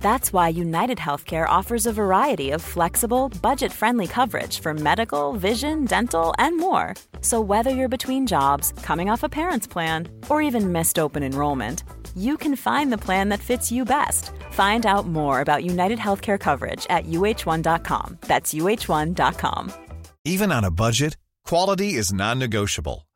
That's why United Healthcare offers a variety of flexible, budget friendly coverage for medical, vision, dental, and more. So, whether you're between jobs, coming off a parent's plan, or even missed open enrollment, you can find the plan that fits you best. Find out more about United Healthcare coverage at uh1.com. That's uh1.com. Even on a budget, quality is non-negotiable.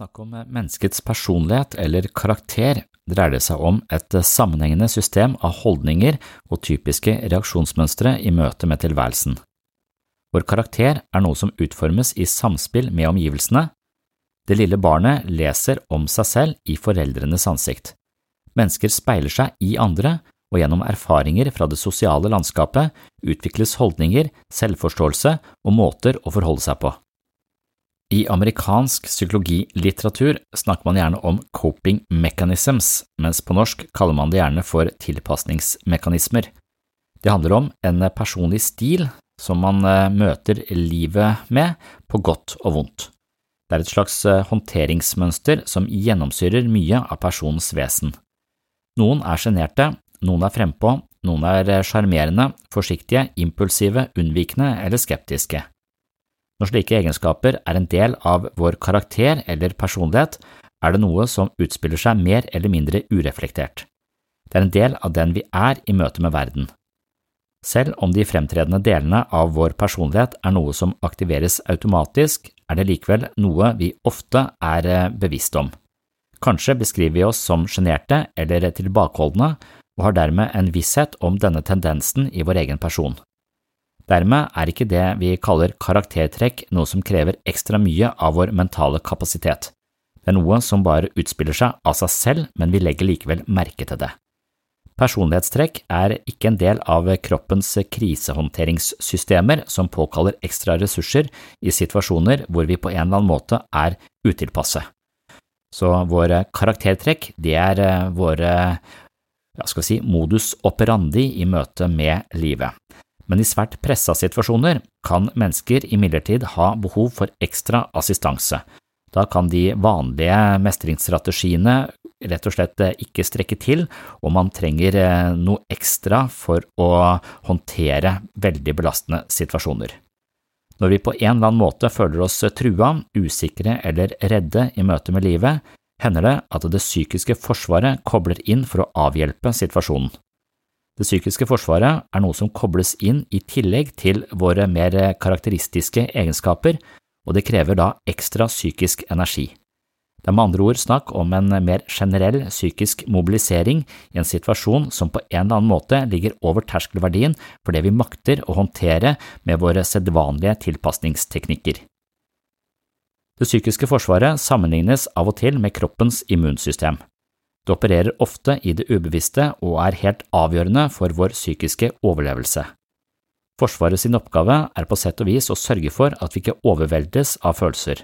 Snakk om menneskets personlighet eller karakter, dreier det seg om et sammenhengende system av holdninger og typiske reaksjonsmønstre i møte med tilværelsen. Vår karakter er noe som utformes i samspill med omgivelsene. Det lille barnet leser om seg selv i foreldrenes ansikt. Mennesker speiler seg i andre, og gjennom erfaringer fra det sosiale landskapet utvikles holdninger, selvforståelse og måter å forholde seg på. I amerikansk psykologilitteratur snakker man gjerne om coping mechanisms, mens på norsk kaller man det gjerne for tilpasningsmekanismer. Det handler om en personlig stil som man møter livet med, på godt og vondt. Det er et slags håndteringsmønster som gjennomsyrer mye av personens vesen. Noen er sjenerte, noen er frempå, noen er sjarmerende, forsiktige, impulsive, unnvikende eller skeptiske. Når slike egenskaper er en del av vår karakter eller personlighet, er det noe som utspiller seg mer eller mindre ureflektert. Det er en del av den vi er i møte med verden. Selv om de fremtredende delene av vår personlighet er noe som aktiveres automatisk, er det likevel noe vi ofte er bevisst om. Kanskje beskriver vi oss som sjenerte eller tilbakeholdne, og har dermed en visshet om denne tendensen i vår egen person. Dermed er ikke det vi kaller karaktertrekk noe som krever ekstra mye av vår mentale kapasitet. Det er noe som bare utspiller seg av seg selv, men vi legger likevel merke til det. Personlighetstrekk er ikke en del av kroppens krisehåndteringssystemer som påkaller ekstra ressurser i situasjoner hvor vi på en eller annen måte er utilpasse. Så våre karaktertrekk, det er våre ja, skal vi si, modus operandi i møte med livet. Men i svært pressa situasjoner kan mennesker imidlertid ha behov for ekstra assistanse. Da kan de vanlige mestringsstrategiene rett og slett ikke strekke til, og man trenger noe ekstra for å håndtere veldig belastende situasjoner. Når vi på en eller annen måte føler oss trua, usikre eller redde i møte med livet, hender det at det psykiske forsvaret kobler inn for å avhjelpe situasjonen. Det psykiske forsvaret er noe som kobles inn i tillegg til våre mer karakteristiske egenskaper, og det krever da ekstra psykisk energi. Det er med andre ord snakk om en mer generell psykisk mobilisering i en situasjon som på en eller annen måte ligger over terskelverdien for det vi makter å håndtere med våre sedvanlige tilpasningsteknikker. Det psykiske forsvaret sammenlignes av og til med kroppens immunsystem. Det opererer ofte i det ubevisste og er helt avgjørende for vår psykiske overlevelse. Forsvaret sin oppgave er på sett og vis å sørge for at vi ikke overveldes av følelser.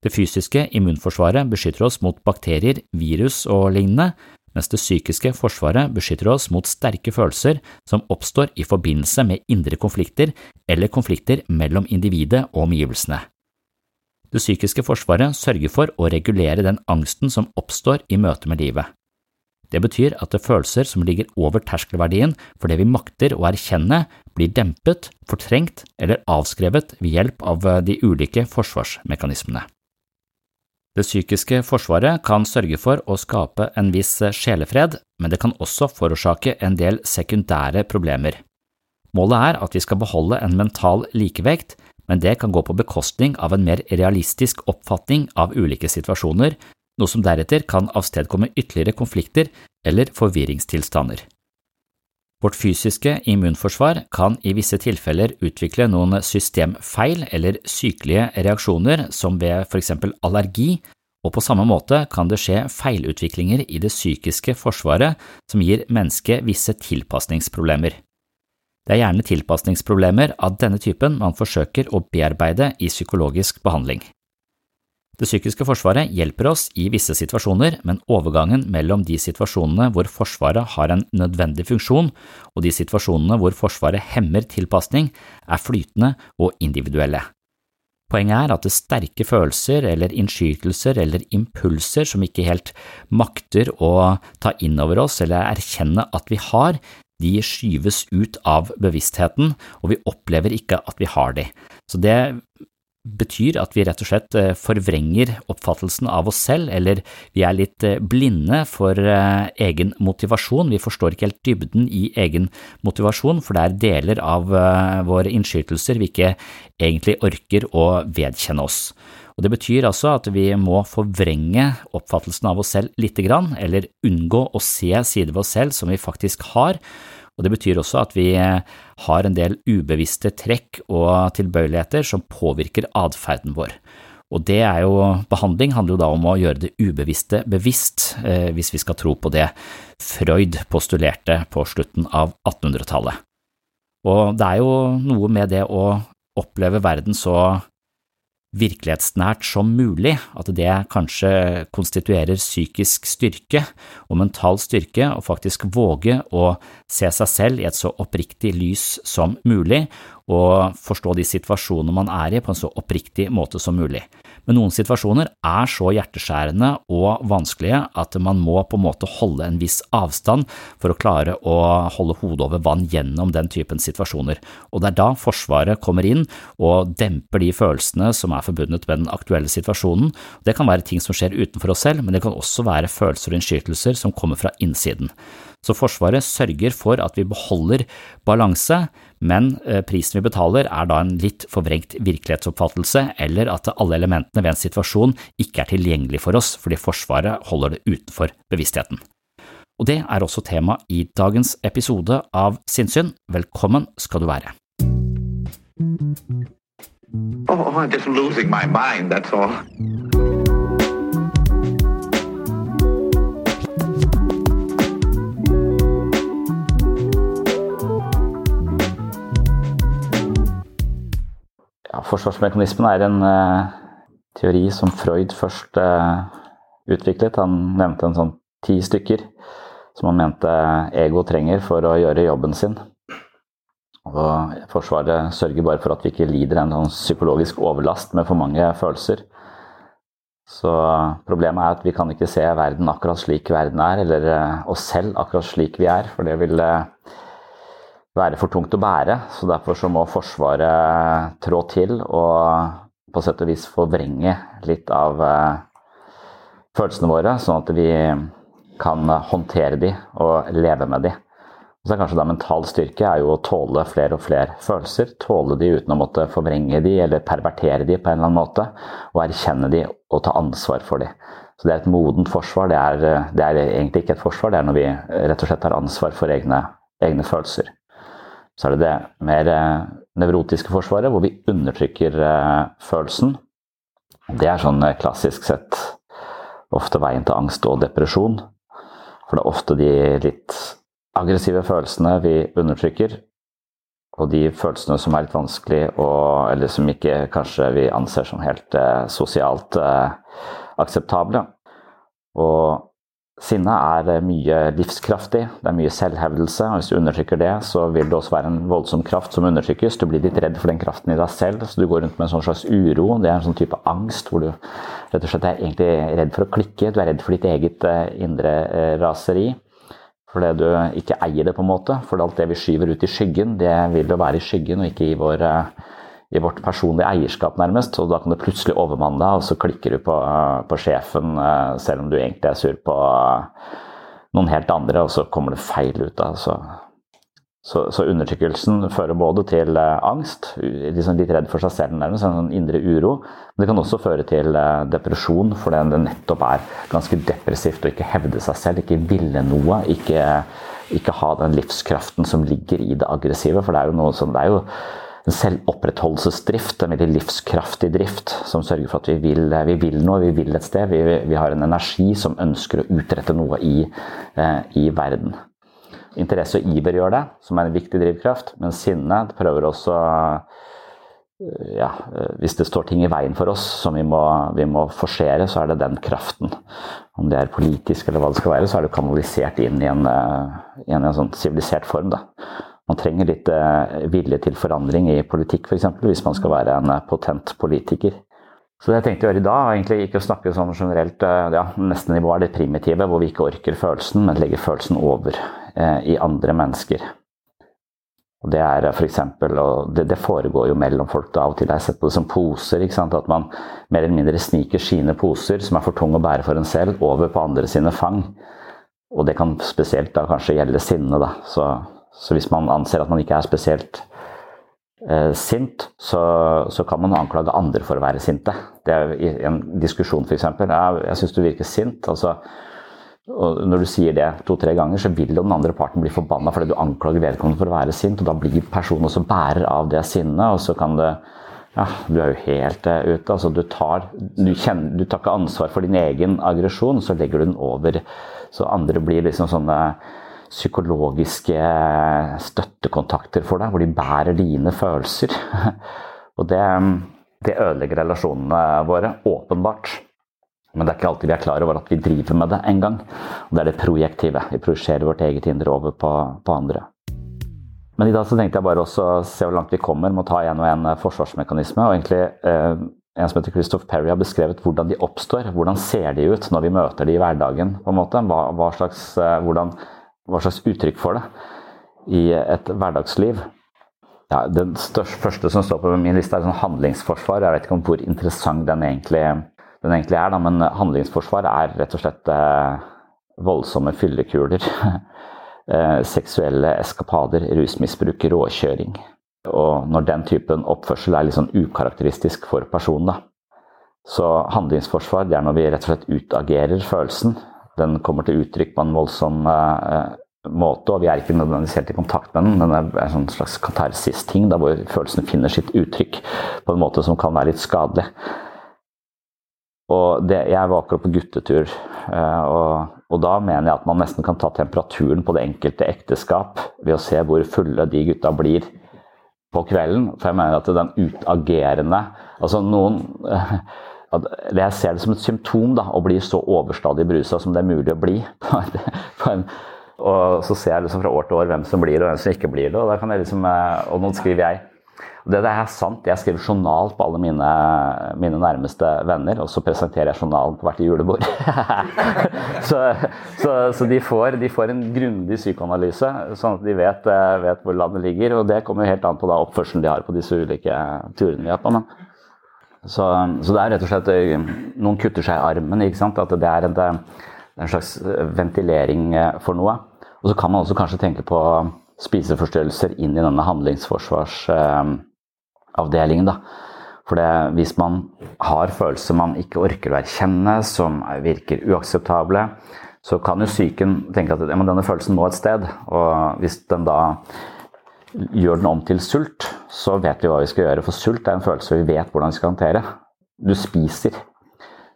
Det fysiske immunforsvaret beskytter oss mot bakterier, virus og lignende, mens det psykiske forsvaret beskytter oss mot sterke følelser som oppstår i forbindelse med indre konflikter eller konflikter mellom individet og omgivelsene. Det psykiske forsvaret sørger for å regulere den angsten som oppstår i møte med livet. Det betyr at det følelser som ligger over terskelverdien for det vi makter å erkjenne, blir dempet, fortrengt eller avskrevet ved hjelp av de ulike forsvarsmekanismene. Det psykiske forsvaret kan sørge for å skape en viss sjelefred, men det kan også forårsake en del sekundære problemer. Målet er at vi skal beholde en mental likevekt, men det kan gå på bekostning av en mer realistisk oppfatning av ulike situasjoner, noe som deretter kan avstedkomme ytterligere konflikter eller forvirringstilstander. Vårt fysiske immunforsvar kan i visse tilfeller utvikle noen systemfeil eller sykelige reaksjoner som ved for eksempel allergi, og på samme måte kan det skje feilutviklinger i det psykiske forsvaret som gir mennesket visse tilpasningsproblemer. Det er gjerne tilpasningsproblemer av denne typen man forsøker å bearbeide i psykologisk behandling. Det psykiske forsvaret hjelper oss i visse situasjoner, men overgangen mellom de situasjonene hvor Forsvaret har en nødvendig funksjon, og de situasjonene hvor Forsvaret hemmer tilpasning, er flytende og individuelle. Poenget er at det sterke følelser eller innskytelser eller impulser som ikke helt makter å ta inn over oss eller erkjenne at vi har, de skyves ut av bevisstheten, og vi opplever ikke at vi har de. Så det betyr at vi rett og slett eh, forvrenger oppfattelsen av oss selv, eller vi er litt eh, blinde for eh, egen motivasjon, vi forstår ikke helt dybden i egen motivasjon, for det er deler av våre innskytelser vi ikke egentlig orker å vedkjenne oss. Og Det betyr altså at vi må forvrenge oppfattelsen av oss selv lite grann, eller unngå å se sider ved oss selv som vi faktisk har, og Det betyr også at vi eh, har en del ubevisste trekk og tilbøyeligheter som påvirker atferden vår. Og det er jo, Behandling handler jo da om å gjøre det ubevisste bevisst, eh, hvis vi skal tro på det Freud postulerte på slutten av 1800-tallet. Og det er jo noe med det å oppleve verden så virkelighetsnært som mulig, at det kanskje konstituerer psykisk styrke og mental styrke å faktisk våge å se seg selv i et så oppriktig lys som mulig, og forstå de situasjonene man er i på en så oppriktig måte som mulig. Men noen situasjoner er så hjerteskjærende og vanskelige at man må på en måte holde en viss avstand for å klare å holde hodet over vann gjennom den typen situasjoner, og det er da Forsvaret kommer inn og demper de følelsene som er forbundet med den aktuelle situasjonen. Det kan være ting som skjer utenfor oss selv, men det kan også være følelser og innskytelser som kommer fra innsiden. Så Forsvaret sørger for at vi beholder balanse, men eh, prisen vi betaler er da en litt forvrengt virkelighetsoppfattelse, eller at alle elementene ved en situasjon ikke er tilgjengelig for oss fordi Forsvaret holder det utenfor bevisstheten. Og det er også tema i dagens episode av Sinnsyn. Velkommen skal du være. Oh, I'm just losing my mind, that's all. Ja, forsvarsmekanismen er en uh, teori som Freud først uh, utviklet. Han nevnte en sånn ti stykker som han mente ego trenger for å gjøre jobben sin. Og Forsvaret sørger bare for at vi ikke lider en sånn psykologisk overlast med for mange følelser. Så problemet er at vi kan ikke se verden akkurat slik verden er, eller uh, oss selv akkurat slik vi er. For det vil være for tungt å bære. Så derfor så må Forsvaret trå til og på sett og vis forvrenge litt av følelsene våre, sånn at vi kan håndtere de og leve med de. Og så er kanskje da Mental styrke er jo å tåle flere og flere følelser. Tåle de uten å måtte forvrenge de eller pervertere de på en eller annen måte. Og erkjenne de og ta ansvar for de. Så det er et modent forsvar. Det er, det er egentlig ikke et forsvar, det er når vi rett og slett tar ansvar for egne, egne følelser. Så er det det mer eh, nevrotiske forsvaret, hvor vi undertrykker eh, følelsen. Det er sånn eh, klassisk sett ofte veien til angst og depresjon. For det er ofte de litt aggressive følelsene vi undertrykker. Og de følelsene som er litt vanskelig, og, eller som ikke kanskje vi anser som helt eh, sosialt eh, akseptable. Og sinne er eh, mye livskraftig, det er mye selvhevdelse. og Hvis du undertrykker det, så vil det også være en voldsom kraft som undertrykkes. Du blir litt redd for den kraften i deg selv, så du går rundt med en sånn slags uro. Det er en sånn type angst hvor du rett og slett er egentlig redd for å klikke. Du er redd for ditt eget eh, indre eh, raseri. Fordi du ikke eier det, på en måte. For alt det vi skyver ut i skyggen, det vil jo være i skyggen og ikke i, vår, i vårt personlige eierskap, nærmest. Og da kan det plutselig overmanne deg, og så klikker du på, eh, på, sjefen eh, selv om du egentlig er sur på noen helt andre, og så kommer det feil ut. av Så så, så, undertrykkelsen fører både til eh, angst, liksom litt redd for seg selv, nærmest, en sånn indre uro. Men det kan også føre til eh, depresjon, fordi det nettopp er ganske depressivt å ikke hevde seg selv, ikke ville noe. Ikke, ikke, ha den livskraften som ligger i det aggressive. For det er jo noe som, det er jo en selvopprettholdelsesdrift, en veldig livskraftig drift, som sørger for at vi vil, vi vil noe, vi vil et sted. Vi, vi, har en energi som ønsker å utrette noe i, eh, i verden interesse og iver gjør det, som er en viktig drivkraft. Men sinne prøver også øh, ja, øh, Hvis det står ting i veien for oss som vi må, vi må forsere, så er det den kraften. Om det er politisk eller hva det skal være, så er det kanalisert inn i en, øh, i en, en sånn sivilisert form. Da. Man trenger litt vilje til forandring i politikk, f.eks., hvis man skal være en potent politiker. Så det jeg tenkte å gjøre i dag, var egentlig ikke å snakke sånn generelt ja, Neste nivå er det primitive, hvor vi ikke orker følelsen, men legger følelsen over Eh, i andre mennesker. Og Det er for eksempel, og det, det, foregår jo mellom folk da, av og til. Jeg har sett på det som poser. ikke sant? At man mer eller mindre sniker sine poser, som er for tunge å bære for en selv, over på andre sine fang. Og det kan spesielt da kanskje gjelde sinne. da. Så, så hvis man anser at man ikke er spesielt eh, sint, så, så, kan man anklage andre for å være sinte. Det er en diskusjon f.eks. Jeg, jeg syns du virker sint. altså og når du sier det to-tre ganger, så vil jo den andre parten bli forbanna fordi du anklager vedkommende for å være sint, og da blir personen også bærer av det sinnet, og så kan det ja, du er jo helt uh, ute. altså Du tar, du, kjenner, du tar ikke ansvar for din egen aggresjon, så legger du den over. Så andre blir liksom sånne psykologiske støttekontakter for deg, hvor de bærer dine følelser. og det, det ødelegger relasjonene våre, åpenbart. Men det er ikke alltid vi er klar over at vi driver med det engang. Det er det projektive. Vi projiserer vårt eget indre over på, på, andre. Men i dag så tenkte jeg bare også se hvor langt vi kommer med å ta en og en eh, forsvarsmekanisme. og egentlig eh, En som heter Christoph Perry har beskrevet hvordan de oppstår. Hvordan ser de ut når vi møter de i hverdagen? på en måte? Hva, hva, slags, eh, hvordan, hva slags, uttrykk får det i et hverdagsliv? Ja, Den største, første som står på min liste, er sånn handlingsforsvar. Jeg vet ikke om hvor interessant den egentlig den egentlig er. Da, men handlingsforsvar er rett og slett eh, voldsomme fyllekuler. eh, seksuelle eskapader, rusmisbruk, råkjøring. Og når den typen oppførsel er litt sånn ukarakteristisk for personen, da. Så handlingsforsvar det er når vi rett og slett utagerer følelsen. Den kommer til uttrykk på en voldsom eh, måte, og vi er ikke nødvendigvis helt i kontakt med den. Den er en sånn slags katarsis-ting, hvor følelsene finner sitt uttrykk på en måte som kan være litt skadelig. Og det, jeg var akkurat på guttetur, eh, og, og, da mener jeg at man nesten kan ta temperaturen på det enkelte ekteskap ved å se hvor fulle de gutta blir på kvelden. For jeg mener at den utagerende Altså noen Jeg ser det som et symptom da, å bli så overstadig berusa som det er mulig å bli. på en, og så ser jeg liksom fra år til år hvem som blir det, og hvem som ikke blir det. Og, kan jeg liksom, eh, og nå skriver jeg Det, det er sant. Jeg skriver journal på alle mine, mine nærmeste venner, og så presenterer jeg journalen på hvert julebord. så, så, så de, får, de, får, en grundig psykoanalyse, sånn at de vet, eh, vet, hvor landet ligger. Og det kommer jo helt an på da oppførselen de har på disse ulike turene vi har på. Men, så, så, det er rett og slett eh, Noen kutter seg i armen. ikke sant? At det er en, en slags ventilering for noe. Og så kan man også kanskje tenke på spiseforstyrrelser inn i denne handlingsforsvarsavdelingen. Da. For det, hvis man har følelser man ikke orker å erkjenne, som virker uakseptable, så kan jo psyken tenke at denne følelsen må et sted. Og hvis den da gjør den om til sult, så vet vi hva vi skal gjøre. For sult er en følelse vi vet hvordan vi skal håndtere. Du spiser.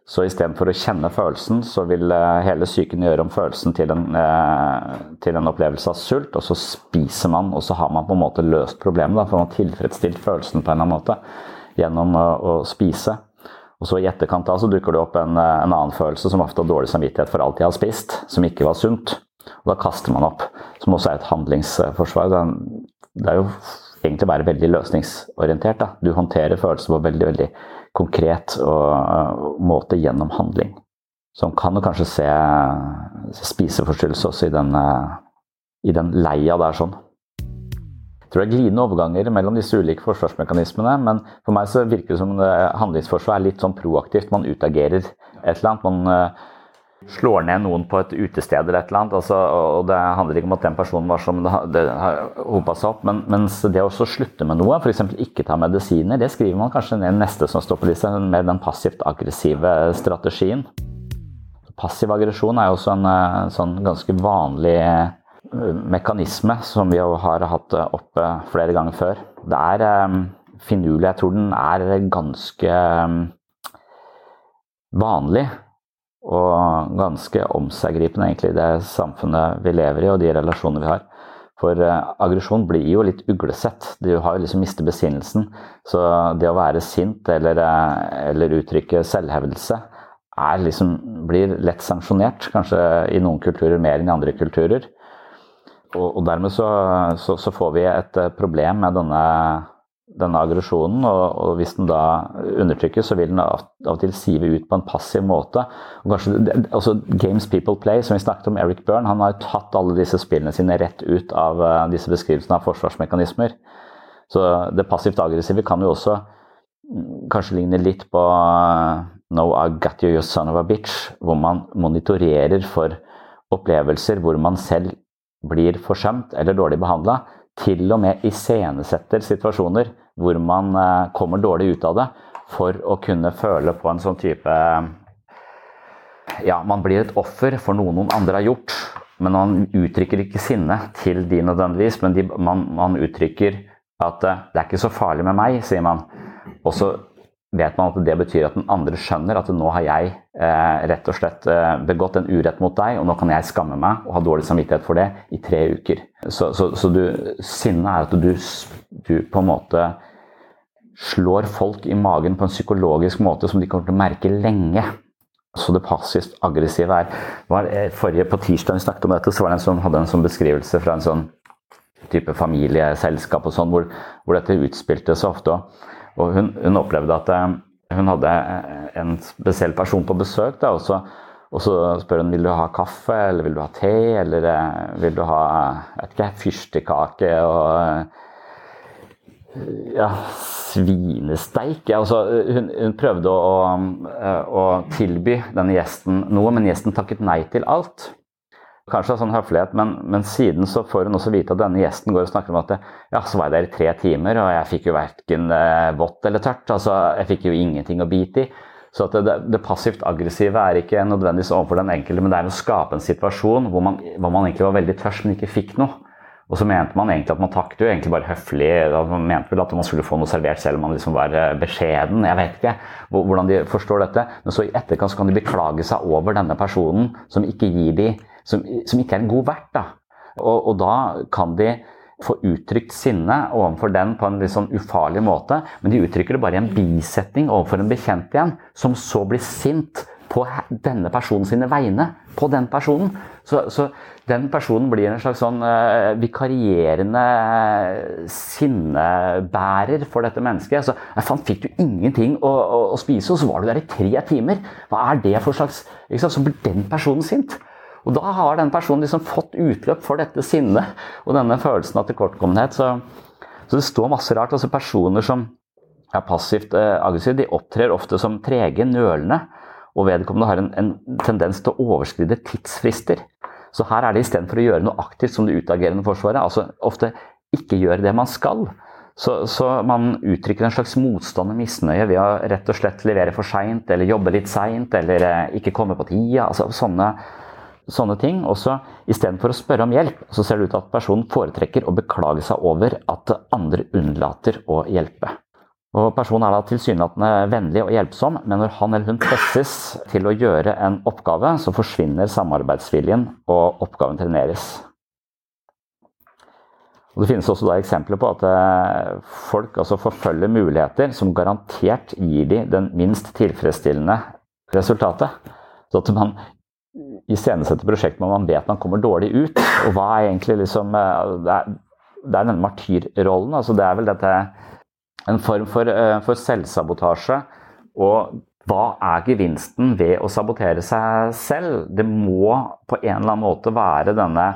Så istedenfor å kjenne følelsen, så vil eh, hele psyken gjøre om følelsen til en, eh, til en, opplevelse av sult, og så spiser man, og så har man på en måte løst problemet. Da, for man har tilfredsstilt følelsen på en eller annen måte gjennom å, spise. Og så i etterkant da, så dukker det opp en, eh, en, annen følelse, som ofte har dårlig samvittighet for alt de har spist, som ikke var sunt. Og da kaster man opp, som også er et handlingsforsvar. Det er, det er jo egentlig bare veldig løsningsorientert. Da. Du håndterer følelser på veldig, veldig konkret og, måte gjennom handling. Så man kan kanskje se spiseforstyrrelse også i den, i den leia der sånn. Jeg tror det er glidende overganger mellom disse ulike forsvarsmekanismene, men for meg så virker det som handlingsforsvar er litt sånn proaktivt. Man utagerer et eller annet. Man slår ned noen på et utested eller et eller annet. Altså, og det handler ikke om at den personen var som det har hopa seg opp. Men mens det å slutte med noe, f.eks. ikke ta medisiner, det skriver man kanskje ned neste som står på lista, med den passivt aggressive strategien. Passiv aggresjon er jo også en eh, sånn ganske vanlig eh, mekanisme som vi har hatt oppe flere ganger før. Det er um, finurlig. Jeg tror den er ganske vanlig og ganske omseggripende egentlig det samfunnet vi lever i og de relasjonene vi har. For eh, aggresjon blir jo litt uglesett. Du har jo liksom mistet besinnelsen. Så det å være sint eller, uh, eller uttrykke selvhevdelse liksom, blir lett sanksjonert. Kanskje i noen kulturer mer enn i andre kulturer. Og, og dermed så, så, så, får vi et uh, problem med denne denne aggresjonen, og, og, hvis den da undertrykkes, så vil den av, og til sive ut på en passiv måte. Og kanskje, også Games People Play, som vi snakket om, Eric Byrne, han har jo tatt alle disse spillene sine rett ut av uh, disse beskrivelsene av forsvarsmekanismer. Så det passivt aggressive kan jo også mm, kanskje ligne litt på uh, No, I got you, you son of a bitch, hvor man monitorerer for opplevelser hvor man selv blir forsømt eller dårlig behandla, til og med iscenesetter situasjoner hvor man eh, kommer dårlig ut av det, for å kunne føle på en sånn type Ja, man blir et offer for noe noen andre har gjort. Men man uttrykker ikke sinne til de nødvendigvis, men de, man, man, uttrykker at eh, det er ikke så farlig med meg, sier man. Og så vet man at det betyr at den andre skjønner at nå har jeg eh, rett og slett eh, begått en urett mot deg, og nå kan jeg skamme meg og ha dårlig samvittighet for det i tre uker. Så, så, så du, sinnet er at du, du, på en måte slår folk i magen på en psykologisk måte som de kommer til å merke lenge. Så det passivt aggressive er eh, forrige På tirsdag vi snakket om dette, så var det en som hadde en sånn beskrivelse fra en sånn type familieselskap og sånn, hvor, hvor dette utspilte seg ofte. Og hun, hun, opplevde at eh, hun hadde eh, en spesiell person på besøk. Da, og, så, og, så, spør hun vil du ha kaffe, eller vil du ha te, eller vil du ha vet ikke, fyrstekake og ja, svinesteik. Altså, hun, hun, prøvde å, å, tilby denne gjesten noe, men gjesten takket nei til alt. Kanskje av sånn høflighet, men, men, siden så får hun også vite at denne gjesten går og snakker om at ja, så var jeg der i tre timer, og jeg fikk jo verken eh, vått eller tørt. Altså, jeg fikk jo ingenting å bite i. Så det, det, passivt aggressive er ikke nødvendigvis overfor den enkelte, men det er å skape en situasjon hvor man, hvor man egentlig var veldig tørst, men ikke fikk noe. Og så mente man egentlig at man takket jo egentlig bare høflig. Man mente vel at man skulle få noe servert selv om man liksom var eh, beskjeden. Jeg vet ikke hvordan de forstår dette. Men så i etterkant så kan de beklage seg over denne personen som ikke gir de som, som ikke er en god vert. Da. Og, og, da kan de få uttrykt sinne overfor den på en litt sånn ufarlig måte, men de uttrykker det bare i en bisetning overfor en bekjent igjen, som så blir sint på denne personen sine vegne på den personen. Så, så den personen blir en slags sånn uh, vikarierende sinnebærer for dette mennesket. Så faen, fikk du ingenting å, å, å, spise, og så var du der i tre timer. Hva er det for slags Så blir den personen sint. Og da har den personen liksom fått utløp for dette sinnet og denne følelsen av tilkortkommenhet. Så, så, det står masse rart. altså Personer som er passivt eh, aggressive, de opptrer ofte som trege, nølende. Og vedkommende har en, en tendens til å overskride tidsfrister. Så her er det istedenfor å gjøre noe aktivt som det utagerende forsvaret, altså ofte ikke gjøre det man skal. Så, så, man uttrykker en slags motstand og misnøye ved å rett og slett levere for seint, eller jobbe litt seint, eller eh, ikke komme på tida. altså sånne sånne ting. Også istedenfor å spørre om hjelp, så ser det ut til at personen foretrekker å beklage seg over at andre unnlater å hjelpe. Og Personen er da tilsynelatende vennlig og hjelpsom, men når han eller hun presses til å gjøre en oppgave, så forsvinner samarbeidsviljen, og oppgaven treneres. Og Det finnes også eksempler på at eh, folk altså forfølger muligheter som garantert gir dem den minst tilfredsstillende resultatet. Så at man iscenesetter prosjekt når man vet man kommer dårlig ut. Og hva er egentlig liksom eh, Det er, det er denne martyrrollen. altså Det er vel dette en form for, eh, for selvsabotasje. Og hva er gevinsten ved å sabotere seg selv? Det må på en eller annen måte være denne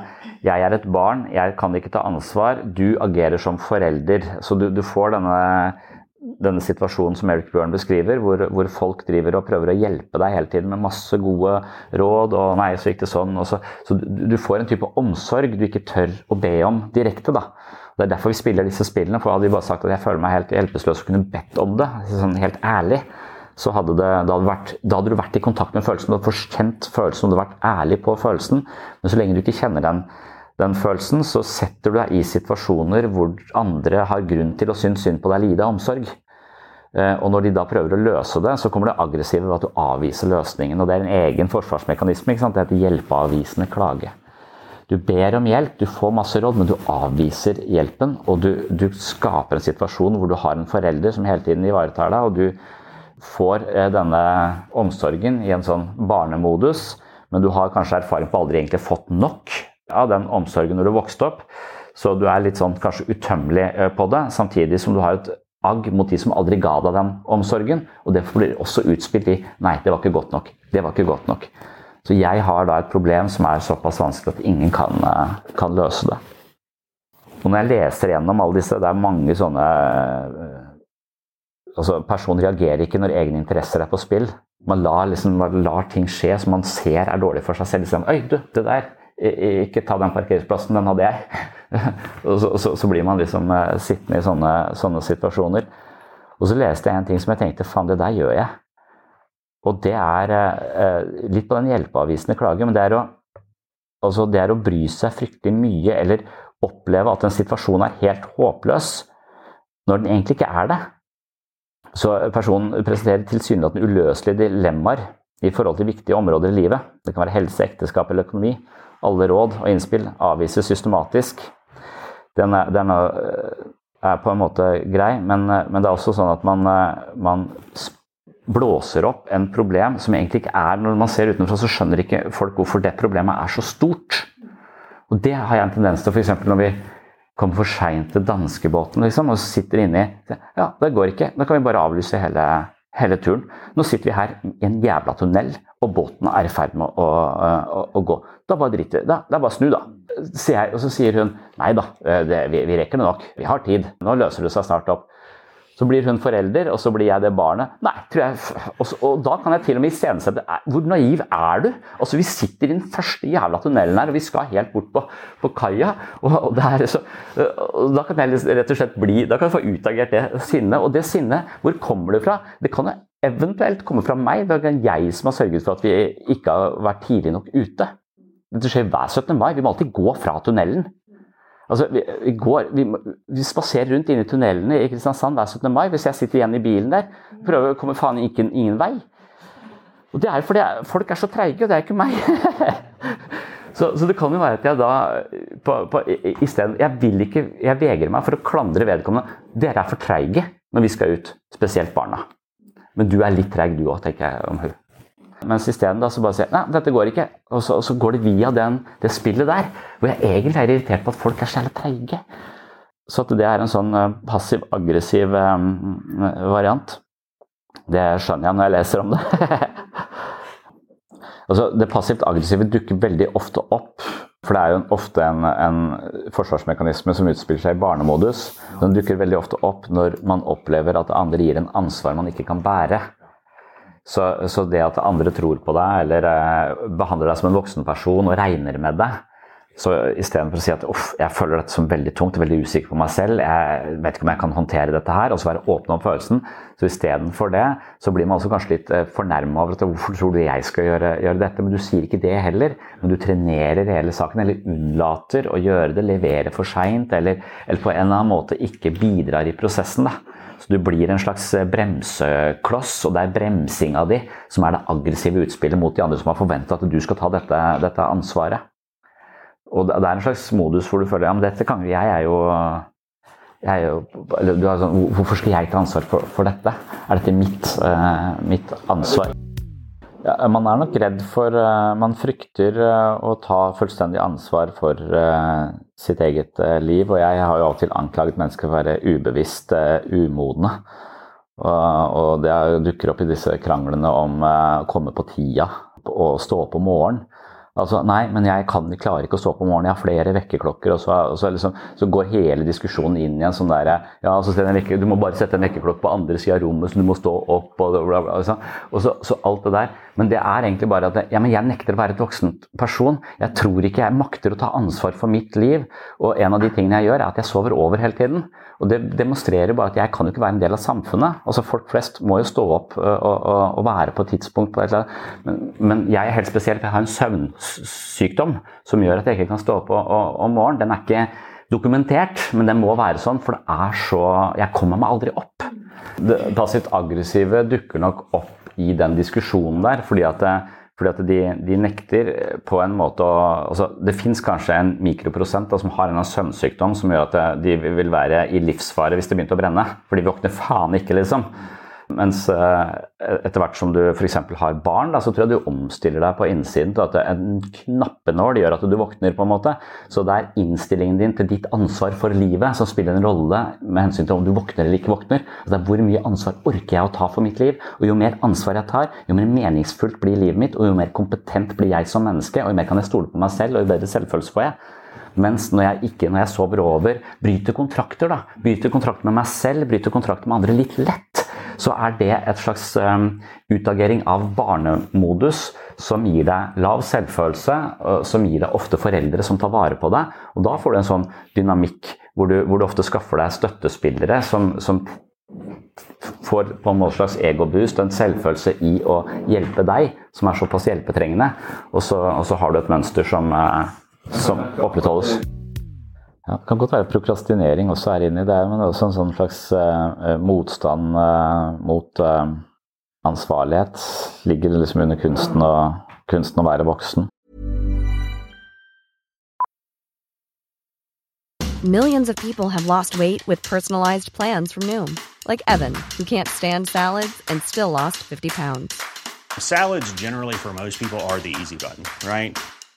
'jeg er et barn, jeg kan ikke ta ansvar', du agerer som forelder. Så du, du får denne denne situasjonen som Eric Bjørn beskriver, hvor, hvor, folk driver og prøver å hjelpe deg hele tiden med masse gode råd. og 'nei, så gikk det sånn'. Så, så, du får en type omsorg du ikke tør å be om direkte. da. Det er derfor vi spiller disse spillene. for Hadde vi bare sagt at jeg føler meg helt hjelpeløs og kunne bedt om det, sånn helt ærlig, så hadde, det, det hadde, vært, da hadde du vært i kontakt med følelsen. Du hadde forkjent følelsen, du hadde vært ærlig på følelsen. Men så lenge du ikke kjenner den, den følelsen, så setter du deg i situasjoner hvor andre har grunn til å synes synd på deg, lide av omsorg. Eh, og når de da prøver å løse det, så kommer det aggressive ved at du avviser løsningen. Og det er en egen forsvarsmekanisme. ikke sant? Det heter hjelpeavvisende klage. Du ber om hjelp, du får masse råd, men du avviser hjelpen. Og du, du skaper en situasjon hvor du har en forelder som hele tiden ivaretar deg, og du får eh, denne omsorgen i en sånn barnemodus, men du har kanskje erfaring på aldri egentlig fått nok av den omsorgen når du vokste opp. Så du er litt sånn kanskje utømmelig eh, på det, samtidig som du har et agg mot de som aldri ga deg den omsorgen. Og det blir også utspilt i 'nei, det var ikke godt nok'. Det var ikke godt nok. Så jeg har da et problem som er såpass vanskelig at ingen kan, eh, kan løse det. Og når jeg leser gjennom alle disse, det er mange sånne eh, altså Personen reagerer ikke når egne interesser er på spill. Man lar, liksom, man lar ting skje som man ser er dårlig for seg selv. Liksom, Oi, du, det der ikke ta den parkeringsplassen, den hadde jeg. og så, så, så, blir man liksom uh, sittende i sånne, sånne, situasjoner. Og så leste jeg en ting som jeg tenkte faen, det der gjør jeg. Og det er eh, litt på den hjelpeavvisende klage, men det er, å, altså det er å bry seg fryktelig mye eller oppleve at en situasjon er helt håpløs, når den egentlig ikke er det. Så personen presenterer tilsynelatende uløselige dilemmaer i forhold til viktige områder i livet. Det kan være helse, ekteskap eller økonomi. Alle råd og innspill avvises systematisk. Den er, den er på en måte grei, men, men, det er også sånn at man, man, blåser opp en problem som egentlig ikke er Når man ser utenfra, så skjønner ikke folk hvorfor det problemet er så stort. Og det har jeg en tendens til, f.eks. når vi kommer for seint til danskebåten liksom, og sitter inni Ja, det går ikke. Da kan vi bare avlyse hele, hele turen. Nå sitter vi her i en jævla tunnel, og båten er i ferd med å, å, å gå. Da bare driter da, Det bare snu, da. Jeg, og så sier hun nei da, det, vi, vi, rekker det nok. Vi har tid. Nå løser det seg snart opp. Så blir hun forelder, og så blir jeg det barnet. Nei, tror jeg, og, så, og da kan jeg til og med iscenesette Hvor naiv er du? Altså, Vi sitter i den første jævla tunnelen her, og vi skal helt bort på, på kaia. Og, og, Da kan jeg rett og slett bli Da kan jeg få utagert det sinnet. Og det sinnet, hvor kommer det fra? Det kan eventuelt komme fra meg. Det er jeg som har sørget for at vi ikke har vært tidlig nok ute. Det skjer hver 17. mai. Vi må alltid gå fra tunnelen. Altså, vi, vi, går, vi, vi spaserer rundt inne i tunnelene i Kristiansand hver 17. mai. Hvis jeg sitter igjen i bilen der, prøver å komme faen ikke, ingen vei. Og Det er fordi folk er så treige, og det er ikke meg. så, så, det kan jo være at jeg da på, på, i, i stedet, jeg, vil ikke, jeg vegrer meg for å klandre vedkommende. Dere er for treige når vi skal ut, spesielt barna. Men du er litt treig du òg, tenker jeg om hun. Mens isteden bare sier nei, dette går ikke. Og så, og så går det via den, det spillet der, hvor jeg egentlig er irritert på at folk er så jævla treige. Så at det er en sånn uh, passiv-aggressiv um, variant. Det skjønner jeg når jeg leser om det. altså, det passivt aggressive dukker veldig ofte opp. For det er jo ofte en, en, forsvarsmekanisme som utspiller seg i barnemodus. Den dukker veldig ofte opp når man opplever at andre gir en ansvar man ikke kan bære. Så, så det at andre tror på deg eller eh, behandler deg som en voksen person og regner med deg, så istedenfor å si at uff, jeg føler dette som veldig tungt, veldig usikker på meg selv, jeg vet ikke om jeg kan håndtere dette her, og så være åpen om følelsen, så istedenfor det, så blir man også kanskje litt eh, fornærma over at hvorfor tror du jeg skal gjøre, gjøre, dette? Men du sier ikke det heller, men du trenerer hele saken, eller unnlater å gjøre det, leverer for seint, eller, eller, på en eller annen måte ikke bidrar i prosessen. da. Så du blir en slags eh, bremsekloss, og det er bremsinga di som er det aggressive utspillet mot de andre som har forventa at du skal ta dette, dette ansvaret. Og det er en slags modus hvor du føler ja, men dette kan jeg er jo jeg er jo, sånn, Hvorfor skal jeg ta ansvar for, for dette? Er dette mitt, uh, mitt ansvar? Ja, man er nok redd for uh, Man frykter uh, å ta fullstendig ansvar for sitt eget liv. Og jeg har jo av og til anklaget mennesker for å være ubevisst umodne. Og det dukker opp i disse kranglene om å komme på tida og stå opp om morgenen. Altså, nei, men jeg kan, klarer ikke å stå opp om morgenen, jeg har flere vekkerklokker. Og så, og så, liksom, så, går hele diskusjonen inn i en sånn derre ja, vekker, Du må bare sette en vekkerklokke på andre sida av rommet, så du må stå opp og bla, bla, bla. Og så, så, alt det der. Men det er egentlig bare at ja, men jeg nekter å være et voksen person. Jeg tror ikke jeg makter å ta ansvar for mitt liv. Og en av de tingene jeg gjør, er at jeg sover over hele tiden. Og det demonstrerer bare at jeg kan jo ikke være en del av samfunnet. Altså Folk flest må jo stå opp og, og, og være på et tidspunkt på et. Men, men jeg er helt spesiell, for jeg har en søvnsykdom som gjør at jeg ikke kan stå opp om morgenen. Den er ikke dokumentert, men den må være sånn, for det er så Jeg kommer meg aldri opp. Det passivt aggressive dukker nok opp i den diskusjonen der, fordi at, fordi at de, de, nekter på en måte å altså, Det fins kanskje en mikroprosent da, som har en søvnsykdom som gjør at de vil være i livsfare hvis det begynte å brenne. For de våkner faen ikke, liksom. Mens eh, etter hvert som du f.eks. har barn, da, så tror jeg du omstiller deg på innsiden til at en knappenål gjør at du våkner. på en måte. Så det er innstillingen din til ditt ansvar for livet som spiller en rolle med hensyn til om du våkner eller ikke våkner. Det er hvor mye ansvar orker jeg å ta for mitt liv? Og jo mer ansvar jeg tar, jo mer meningsfullt blir livet mitt, og jo mer kompetent blir jeg som menneske, og jo mer kan jeg stole på meg selv, og jo bedre selvfølelse får jeg. Mens når jeg, ikke, når jeg sover over, bryter kontrakter, da, bryter kontrakter med meg selv, bryter kontrakter med andre litt lett, så er det et slags um, utagering av barnemodus som gir deg lav selvfølelse, som gir deg ofte foreldre som tar vare på deg. Og da får du en sånn dynamikk hvor du, hvor du ofte skaffer deg støttespillere som, som får på en måte slags egoboost, en selvfølelse i å hjelpe deg, som er såpass hjelpetrengende. Og så, og så har du et mønster som, uh, som opprettholdes. Ja, det kan godt være prokrastinering også er inni det, men også en sånn slags uh, motstand uh, mot uh, ansvarlighet. Ligger liksom under kunsten å, kunsten å være voksen. Millions of people have lost weight with personalized plans from Noom. Like Evan, who can't stand salads and still lost 50 pounds. Salads generally for most people are the easy button, right?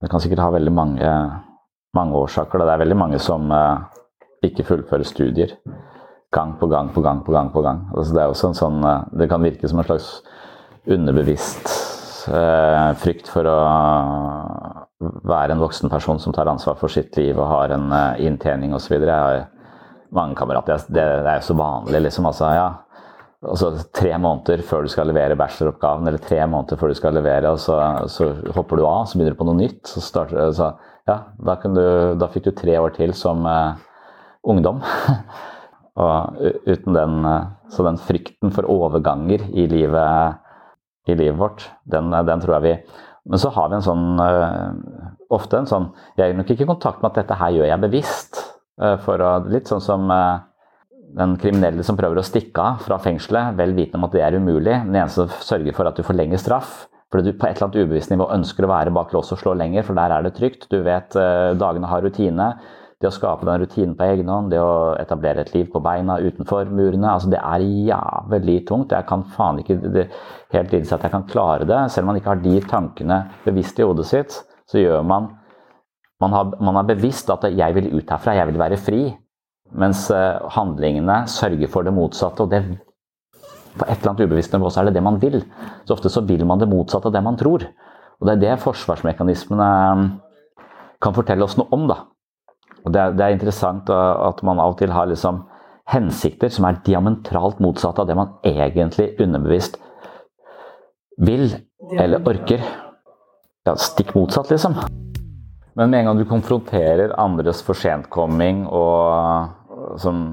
Det kan sikkert ha veldig mange, mange årsaker. Det er veldig mange som uh, ikke fullfører studier. Gang på gang på gang på gang. på gang. Altså, det, sånn, uh, det kan virke som en slags underbevisst uh, frykt for å være en voksen person som tar ansvar for sitt liv og har en inntjening osv. Jeg mange kamerater. Det, det er jo så vanlig, liksom. Altså, ja, altså, tre måneder før du skal levere bacheloroppgaven, eller tre måneder før du skal levere, og så, så hopper du av, så begynner du på noe nytt. Så starter, så, ja, da, du, da, fikk du tre år til som uh, ungdom. og uten den, uh, så den frykten for overganger i livet, i livet vårt, den, den, tror jeg vi Men så har vi en sånn uh, Ofte en sånn Jeg er nok ikke kontakt med at dette her gjør jeg bevisst. for å, Litt sånn som den kriminelle som prøver å stikke av fra fengselet, vel vitende om at det er umulig. Den eneste som sørger for at du får lengre straff. Fordi du på et eller annet ubevisst nivå ønsker å være bak lås og slå lenger, for der er det trygt. Du vet eh, dagene har rutine. Det å skape den rutinen på egen hånd, det å etablere et liv på beina utenfor murene, altså det er jævlig tungt. Jeg kan faen ikke helt innse at jeg kan klare det. Selv om man ikke har de tankene bevisst i hodet sitt, så gjør man man, har, man er bevisst at 'jeg vil ut herfra, jeg vil være fri'. Mens eh, handlingene sørger for det motsatte. og det På et eller annet ubevisst nivå så er det det man vil. Så ofte så vil man det motsatte av det man tror. Og det er det forsvarsmekanismene eh, kan fortelle oss noe om. da. Og det er, det er interessant at man av og til har liksom hensikter som er diametralt motsatt av det man egentlig underbevisst vil eller orker. Ja, stikk motsatt, liksom. Men med en gang du konfronterer andres forsentkomming og sånn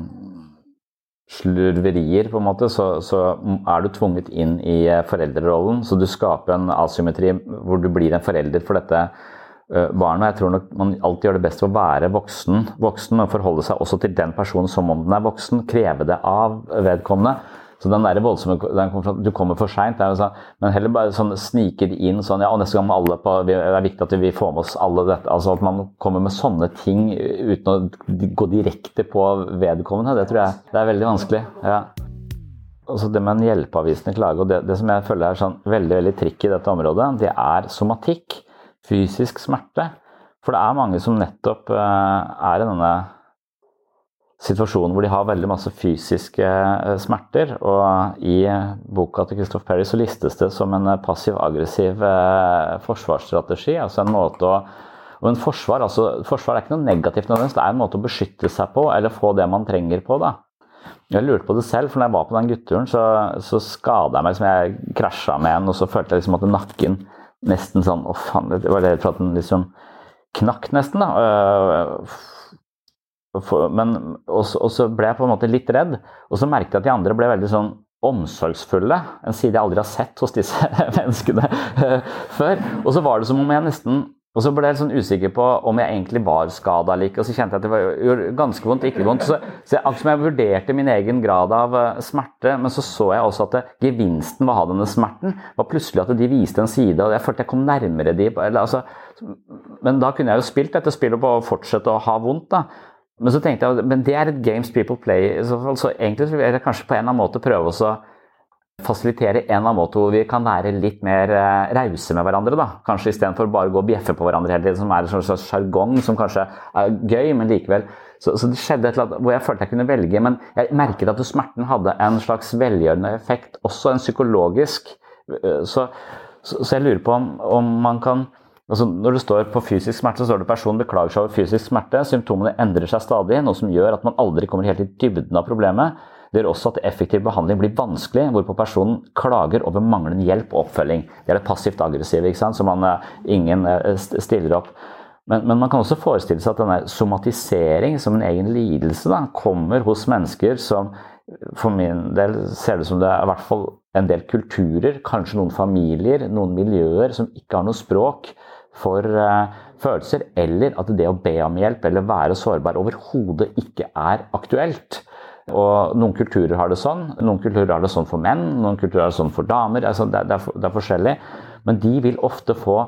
slurverier, på en måte, så, så, er du tvunget inn i eh, foreldrerollen. Så du skaper en asymmetri hvor du blir en forelder for dette uh, barnet. Jeg tror nok man alltid gjør det best å være voksen, voksen og forholde seg også til den personen som om den er voksen. Kreve det av vedkommende. Så den der voldsomme den Du kommer for seint. Sånn, men heller bare sånn snike det inn sånn Ja, og neste gang alle på Det er viktig at vi får med oss alle dette. Altså at man kommer med sånne ting uten å gå direkte på vedkommende. Det tror jeg det er veldig vanskelig. Ja. Altså det med en hjelpeavvisende klage, og det, det, som jeg føler er sånn veldig veldig trikk i dette området, det er somatikk. Fysisk smerte. For det er mange som nettopp uh, er i denne situasjoner hvor de har veldig masse fysiske eh, smerter. Og i boka til Christoph Perry så listes det som en passiv-aggressiv eh, forsvarsstrategi. Altså en måte å og en forsvar, altså, forsvar er ikke noe negativt nødvendigvis, det er en måte å beskytte seg på, eller få det man trenger på. da. Jeg lurte på det selv, for når jeg var på den gutturen, så, så skada jeg meg. Liksom jeg krasja med en, og så følte jeg liksom at nakken nesten sånn Å, faen, det var redd for at den liksom knakk nesten. da. Men, og, og, så ble jeg på en måte litt redd. Og så merket jeg at de andre ble veldig sånn omsorgsfulle. En side jeg aldri har sett hos disse menneskene før. Og så var det som om jeg nesten og så ble jeg sånn usikker på om jeg egentlig var skada eller ikke. Og så kjente jeg at det var, ganske vondt, ikke vondt. Så, så akkurat som jeg vurderte min egen grad av uh, smerte, men så så jeg også at det, gevinsten ved å ha denne smerten var plutselig at de viste en side, og jeg følte jeg kom nærmere de. Eller, altså, men da kunne jeg jo spilt dette spillet på å fortsette å ha vondt. da. Men så tenkte jeg men det er et games people play. Så, altså, egentlig vil jeg kanskje på en eller annen måte prøve å fasilitere en eller annen måte hvor vi kan være litt mer uh, rause med hverandre. da. Kanskje istedenfor bare å gå og bjeffe på hverandre hele tiden, som er en slags sjargong som kanskje er gøy, men likevel. Så, så, det skjedde et eller annet hvor jeg følte jeg kunne velge, men jeg merket at smerten hadde en slags velgjørende effekt, også en psykologisk. Uh, så, så, så, jeg lurer på om, om man kan Altså, når det står på fysisk smerte, så står det personen beklager seg over fysisk smerte. Symptomene endrer seg stadig, noe som gjør at man aldri kommer helt i dybden av problemet. Det gjør også at effektiv behandling blir vanskelig, hvorpå personen klager over manglende hjelp og oppfølging. Det er det passivt aggressive, ikke sant? så man, eh, ingen eh, stiller opp. Men, men, man kan også forestille seg at denne somatisering som en egen lidelse da, kommer hos mennesker som for min del ser det ut som det er i hvert fall en del kulturer, kanskje noen familier, noen miljøer som ikke har noe språk for uh, følelser, eller at det å be om hjelp eller være sårbar overhodet ikke er aktuelt. Og noen kulturer har det sånn. Noen kulturer har det sånn for menn, noen kulturer har det sånn for damer. Altså det, det, er, det er forskjellig. Men de vil ofte få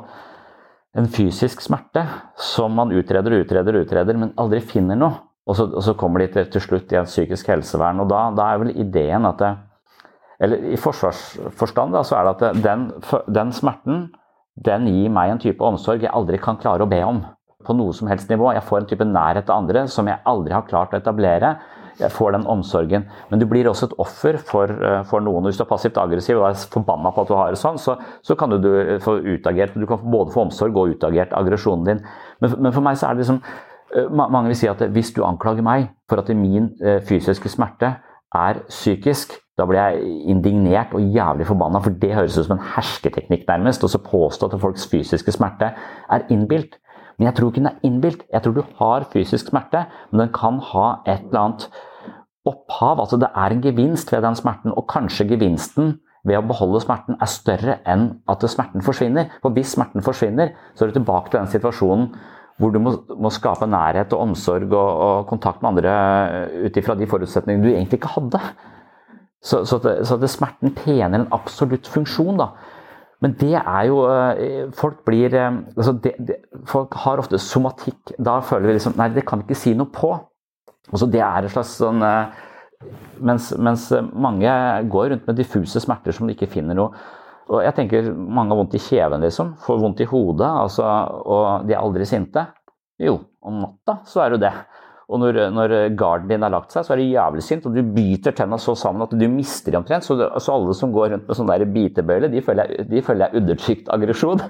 en fysisk smerte som man utreder og utreder utreder, men aldri finner noe. Og så, og så kommer de til, til, slutt i et psykisk helsevern. Og da, da er vel ideen at det, Eller i forsvarsforstand da, så er det at den, den smerten den gir meg en type omsorg jeg aldri kan klare å be om. På noe som helst nivå. Jeg får en type nærhet til andre som jeg aldri har klart å etablere. Jeg får den omsorgen. Men du blir også et offer for, eh, for noen. Hvis du er passivt aggressiv og er forbanna på at du har det sånn, så, så kan du, få utagert Du kan både få omsorg og utagert aggresjonen din. Men, men, for meg så er det liksom eh, Mange vil si at hvis du anklager meg for at min eh, fysiske smerte er psykisk, da blir jeg indignert og jævlig forbanna, for det høres ut som en hersketeknikk, nærmest. Og så påstå at folks fysiske smerte er innbilt. Men jeg tror ikke den er innbilt. Jeg tror du har fysisk smerte, men den kan ha et eller annet opphav. Altså det er en gevinst ved den smerten, og kanskje gevinsten ved å beholde smerten er større enn at smerten forsvinner. For hvis smerten forsvinner, så er du tilbake til den situasjonen hvor du må, må skape nærhet og omsorg og, og kontakt med andre ut ifra de forutsetningene du egentlig ikke hadde. Så, så, det, så det smerten tjener en absolutt funksjon. da. Men det er jo eh, Folk blir eh, altså det, det, Folk har ofte somatikk. Da føler vi liksom Nei, det kan ikke si noe på. Altså det er et slags sånn eh, mens, mens, mange går rundt med diffuse smerter som de ikke finner noe og jeg tenker Mange har vondt i kjeven, liksom. Får vondt i hodet. Altså, og de er aldri sinte. Jo, om natta så er du det. Og når, når garden din har lagt seg, så er du jævlig sint, og du biter tenna så sammen at du mister dem omtrent. Så, det, så, alle som går rundt med sånn bitebøyle, de føler jeg, de føler jeg undertrykt aggresjon.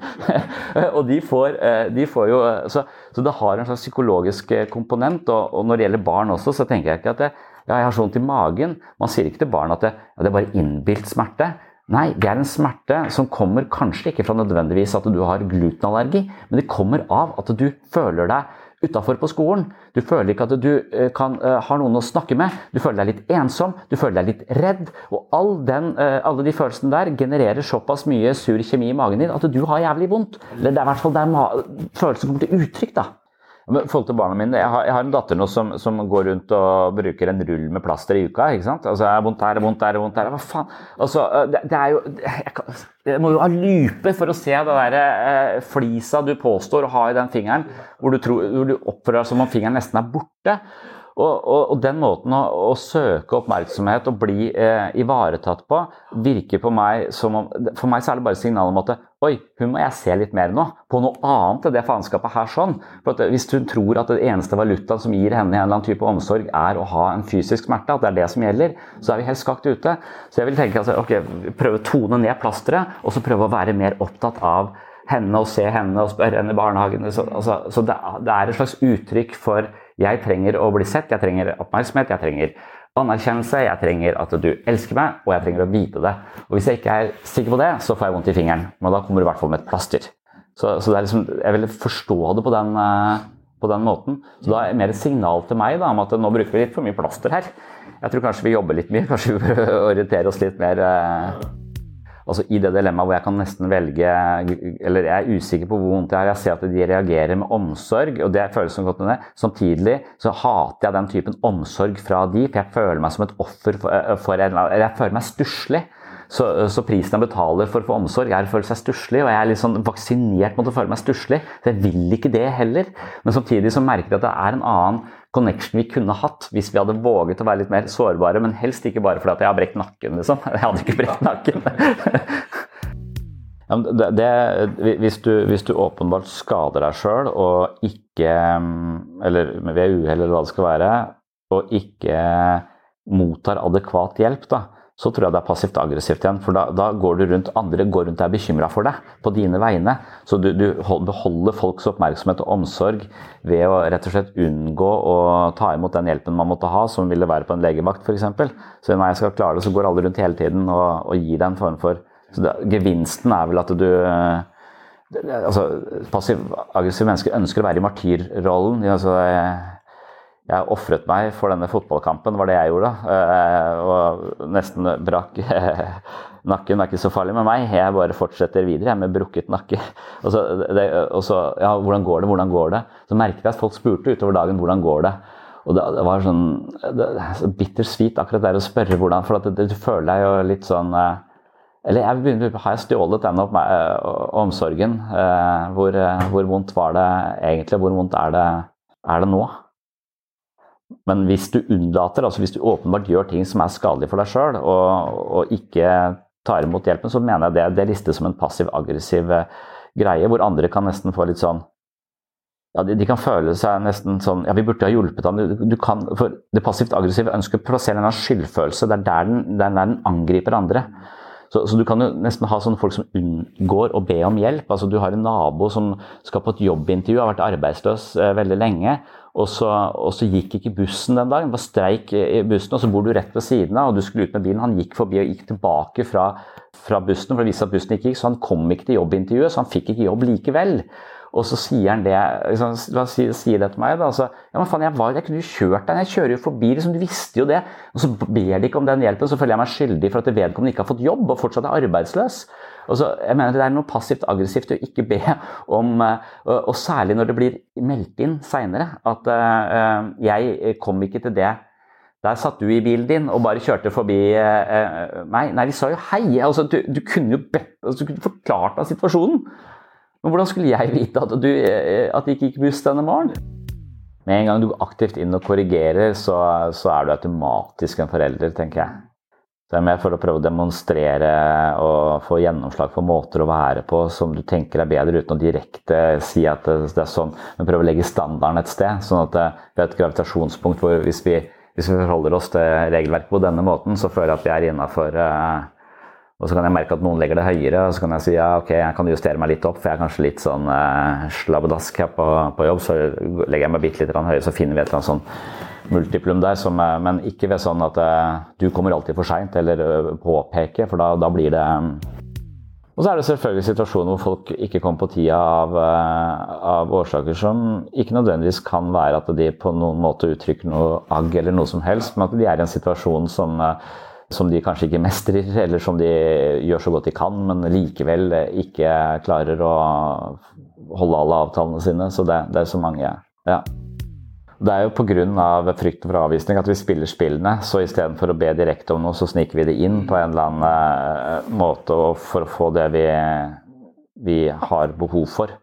og de får, eh, de får jo så, så, det har en slags psykologisk eh, komponent. Og, og, når det gjelder barn også, så tenker jeg ikke at det, ja, jeg har så vondt i magen. Man sier ikke til barn at det, ja, det er bare innbilt smerte. Nei, det er en smerte som kommer kanskje ikke fra nødvendigvis at du har glutenallergi, men det kommer av at du føler deg utafor på skolen. Du føler ikke at du uh, kan, uh, har noen å snakke med. Du føler deg litt ensom, du føler deg litt redd. Og all den, uh, alle de følelsene der genererer såpass mye sur kjemi i magen din at du har jævlig vondt. Eller det er i hvert fall der følelsen kommer til uttrykk. da. Forhold til barna mine, jeg har, jeg har en datter nå som, som, går rundt og bruker en rull med plaster i uka. ikke sant? Altså, er vondt her, vondt der, vondt der. Hva faen? Altså, det, det er jo jeg, kan, jeg, må jo ha lupe for å se det der eh, flisa du påstår å ha i den fingeren, hvor du, tror, hvor du oppfører deg som om fingeren nesten er borte. Og, og, og, den måten å, å, søke oppmerksomhet og bli eh, ivaretatt på, virker på meg som om For meg så er det bare signal om at Oi, hun må jeg se litt mer nå. På noe annet enn det faenskapet her. sånn. For at Hvis hun tror at det eneste valutaen som gir henne en eller annen type omsorg, er å ha en fysisk smerte, at det er det som gjelder, så er vi helt skakt ute. Så jeg vil tenke altså, ok, prøve å tone ned plasteret, og så prøve å være mer opptatt av henne og se henne og spørre henne i barnehagen. Så, altså, så det, det er et slags uttrykk for jeg trenger å bli sett, jeg trenger oppmerksomhet, jeg trenger anerkjennelse, jeg trenger at du elsker meg, og jeg trenger å vite det. Og Hvis jeg ikke er sikker på det, så får jeg vondt i fingeren. Men da kommer du i hvert fall med et plaster. Så, så liksom, jeg vil forstå det på den, eh, på den, måten. Så da er det mer et signal til meg da, om at nå bruker vi litt for mye plaster her. Jeg tror kanskje vi jobber litt mye. Kanskje vi bør orientere oss litt mer eh, altså i det dilemmaet hvor jeg kan nesten velge Eller jeg er usikker på hvor vondt jeg har. Jeg ser at de reagerer med omsorg, og det føles som godt med det. Samtidig så hater jeg den typen omsorg fra de, for jeg føler meg som et offer for, eh, for en Jeg føler meg stusslig. Så, så, prisen jeg betaler for å få omsorg, er å føle seg stusslig. Og jeg er litt sånn vaksinert mot å føle meg stusslig, så jeg vil ikke det heller. Men samtidig så merker jeg at det er en annen connection vi kunne hatt hvis vi hadde våget å være litt mer sårbare, men helst ikke bare fordi at jeg har brekt nakken, liksom. Jeg hadde ikke brekt nakken. det, det, hvis, du, hvis, du, åpenbart skader deg sjøl og ikke Eller ved uhell eller hva det skal være, og ikke mottar adekvat hjelp, da, så tror jeg det er passivt aggressivt igjen. For da, da går du rundt, andre går rundt og er bekymra for deg på dine vegne. Så du, du, beholder folks oppmerksomhet og omsorg ved å rett og slett unngå å ta imot den hjelpen man måtte ha, som ville være på en legevakt f.eks. Så når jeg skal klare det, så går alle rundt hele tiden og, og gir deg en form for så da, Gevinsten er vel at du altså, Passiv-aggressive mennesker ønsker å være i martyrrollen. Altså, jeg ofret meg for denne fotballkampen, var det jeg gjorde. Eh, og nesten brakk nakken. Det er ikke så farlig med meg. Jeg bare fortsetter videre jeg med brukket nakke. Og så, det, og så, ja, hvordan går det, hvordan går det? Så merket jeg at folk spurte utover dagen hvordan går det. Og det, det var sånn det, så bittersweet akkurat der å spørre hvordan, for at du føler deg jo litt sånn eh, Eller jeg begynner, har jeg stjålet den opp, eh, omsorgen? Eh, hvor, hvor, vondt var det egentlig? Hvor vondt er det, er det nå? Men hvis du unnlater, altså hvis du åpenbart gjør ting som er skadelige for deg sjøl, og, og, ikke tar imot hjelpen, så mener jeg det, det listes som en passiv-aggressiv greie, hvor andre kan nesten få litt sånn ja, de, de, kan føle seg nesten sånn Ja, vi burde ha hjulpet ham. Du, du kan, for det passivt aggressive ønsker å plassere en skyldfølelse. Det er der den, der den angriper andre. Så, så, du kan jo nesten ha sånne folk som unngår å be om hjelp. Altså, du har en nabo som skal på et jobbintervju, har vært arbeidsløs eh, veldig lenge. Og så, og så, gikk ikke bussen den dagen. Det var streik i bussen, og så bor du rett ved siden av, og du skulle ut med bilen. Han gikk forbi og gikk tilbake fra, fra bussen for å vise at bussen ikke gikk, så han kom ikke til jobbintervjuet, så han fikk ikke jobb likevel. Og så sier han det liksom, sier, sier det til meg. Da, altså, ja, men faen, jeg, var, jeg kunne jo kjørt deg, jeg kjører jo forbi, liksom, du visste jo det. Og så ber de ikke om den hjelpen, så føler jeg meg skyldig for at vedkommende ikke har fått jobb og fortsatt er arbeidsløs. Og så, jeg mener Det er noe passivt aggressivt å ikke be om eh, Og, særlig når det blir meldt inn seinere at uh, jeg kom ikke til det der satt du i bilen din og bare kjørte forbi meg. Nei, vi sa jo hei. Altså, du, du, kunne jo bedt, altså, du kunne forklart deg situasjonen. Men hvordan skulle jeg vite at, du, eh, at det ikke gikk buss denne morgenen? Med en gang du går aktivt inn og korrigerer, så, så er du automatisk en forelder, tenker jeg. Det er mer for å prøve å demonstrere og få gjennomslag for måter å være på som du tenker er bedre, uten å direkte si at det, er sånn, men prøve å legge standarden et sted. Sånn at eh, vi har et gravitasjonspunkt hvor hvis vi, hvis vi forholder oss til regelverket på denne måten, så føler jeg at vi er innafor uh, og så kan jeg merke at noen legger det høyere, og så kan jeg si ja, ok, jeg kan justere meg litt opp, for jeg er kanskje litt sånn eh, slabbedask her på, på, jobb. Så legger jeg meg bitte litt høyere, så finner vi et eller annet sånn multiplum der. Som, eh, men ikke ved sånn at eh, du kommer alltid for seint, eller uh, påpeker, for da, da blir det um... Og så er det selvfølgelig situasjoner hvor folk ikke kommer på tida av, av, årsaker som ikke nødvendigvis kan være at de på noen måte uttrykker noe agg eller noe som helst, men at de er i en situasjon som som de kanskje ikke mestrer, eller som de gjør så godt de kan, men likevel ikke klarer å holde alle avtalene sine. Så det, det er så mange. Ja. Det er jo pga. frykten for avvisning at vi spiller spillene. Så istedenfor å be direkte om noe, så sniker vi det inn på en eller annen eh, måte for å få det vi, vi har behov for.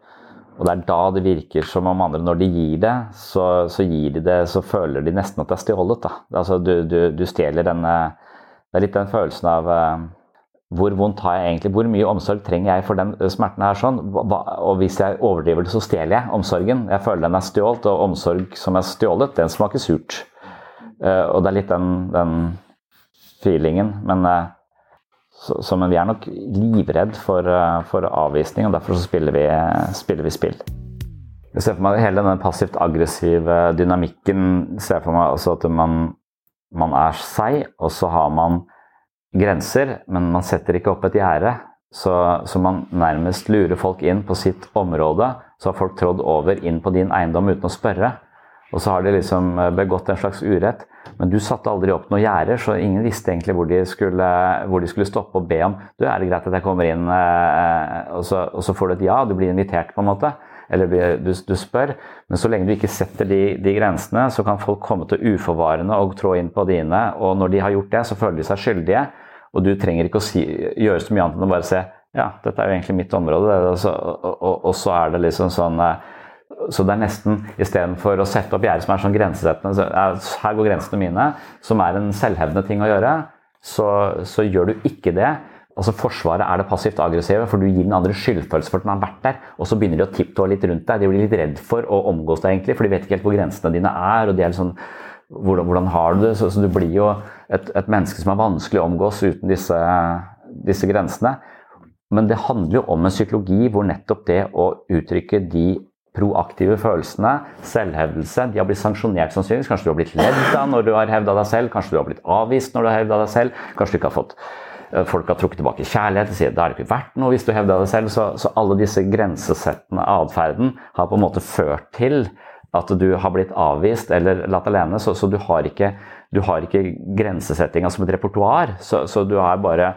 Og det er da det virker som om andre, når de gir det, så, så gir de det, så føler de nesten at det er stjålet. Altså, du, du, du stjeler denne det er litt den følelsen av uh, hvor vondt har jeg egentlig? Hvor mye omsorg trenger jeg for den eh, smerten her? sånn? Og hvis jeg overdriver det, så stjeler jeg omsorgen. Jeg føler den er stjålet, og omsorg som er stjålet, den smaker surt. Uh, og det er litt den, den feelingen. Men, uh, så, så, men vi er nok livredd for, for avvisning, og derfor så spiller vi, spiller vi spill. Jeg ser for meg hele den passivt aggressive dynamikken. ser for meg også at man man er seg, og så har man grenser, men man setter ikke opp et gjerde. Så, så, man nærmest lurer folk inn på sitt område. Så har folk trådd over inn på din eiendom uten å spørre. Og så har de liksom eh, begått en slags urett. Men du satte aldri opp noen gjerder, så ingen visste egentlig hvor de, skulle, hvor de skulle stoppe og be om Du, er det greit at jeg kommer inn? Eh, og så, og så får du et ja, du blir invitert, på en måte eller du, du, spør. Men så lenge du ikke setter de, de, grensene, så kan folk komme til uforvarende og trå inn på dine. Og når de har gjort det, så føler de seg skyldige. Og du trenger ikke å si, gjøre så mye annet enn å bare se ja, dette er jo egentlig mitt område. Og, og, og, og så er det liksom sånn eh, så det er nesten istedenfor å sette opp gjerder som er sånn grensesettende Her går grensene mine, som er en selvhevdende ting å gjøre. Så, så gjør du ikke det altså Forsvaret er det passivt aggressive, for du gir den andre skyldfølelse for at den har vært der. Og så begynner de å tipptå litt rundt deg. De blir litt redd for å omgås deg, egentlig, for de vet ikke helt hvor grensene dine er. og de er sånn, hvordan, hvordan, har du det? Så, så du blir jo et, et, menneske som er vanskelig å omgås uten disse, disse grensene. Men det handler jo om en psykologi hvor nettopp det å uttrykke de proaktive følelsene, selvhevdelse. De har blitt sanksjonert sannsynligvis. Kanskje du har blitt ledd av når du har hevda deg selv, kanskje du har blitt avvist når du har hevda deg selv, kanskje du ikke har fått folk har trukket tilbake kjærlighet. og sier det har ikke vært noe hvis du hevder det selv. Så, så alle disse grensesettende atferden har på en måte ført til at du har blitt avvist eller latt alene. Så, så du har ikke, du ikke grensesettinga som et repertoar. Så, så, du har bare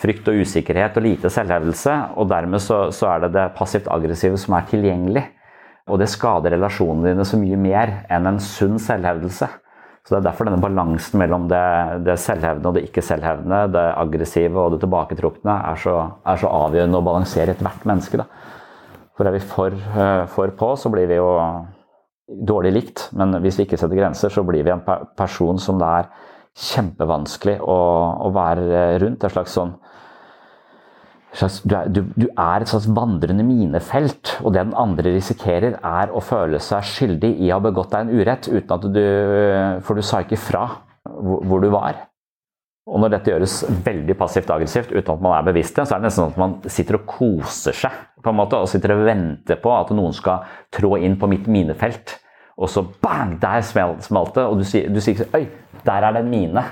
frykt og usikkerhet og lite selvhevdelse. Og dermed så, så er det det passivt aggressive som er tilgjengelig. Og det skader relasjonene dine så mye mer enn en sunn selvhevdelse. Så Det er derfor denne balansen mellom det, det selvhevdende og det ikke-selvhevdende, det aggressive og det tilbaketrukne, er så, er så avgjørende å balansere ethvert menneske. Da. For er vi for, eh, for, på, så blir vi jo dårlig likt. Men hvis vi ikke setter grenser, så blir vi en person som det er kjempevanskelig å, å være rundt. Et slags sånn slags, du, er, du, du, er, et slags vandrende minefelt, og det den andre risikerer, er å føle seg skyldig i å ha begått deg en urett, uten at du For du sa ikke fra hvor, hvor du var. Og når dette gjøres veldig passivt aggressivt uten at man er bevisst det, så er det nesten sånn at man sitter og koser seg på en måte, og sitter og venter på at noen skal trå inn på mitt minefelt. Og så bang! Der smalt det, og du sier, du sier Oi, der er det en mine.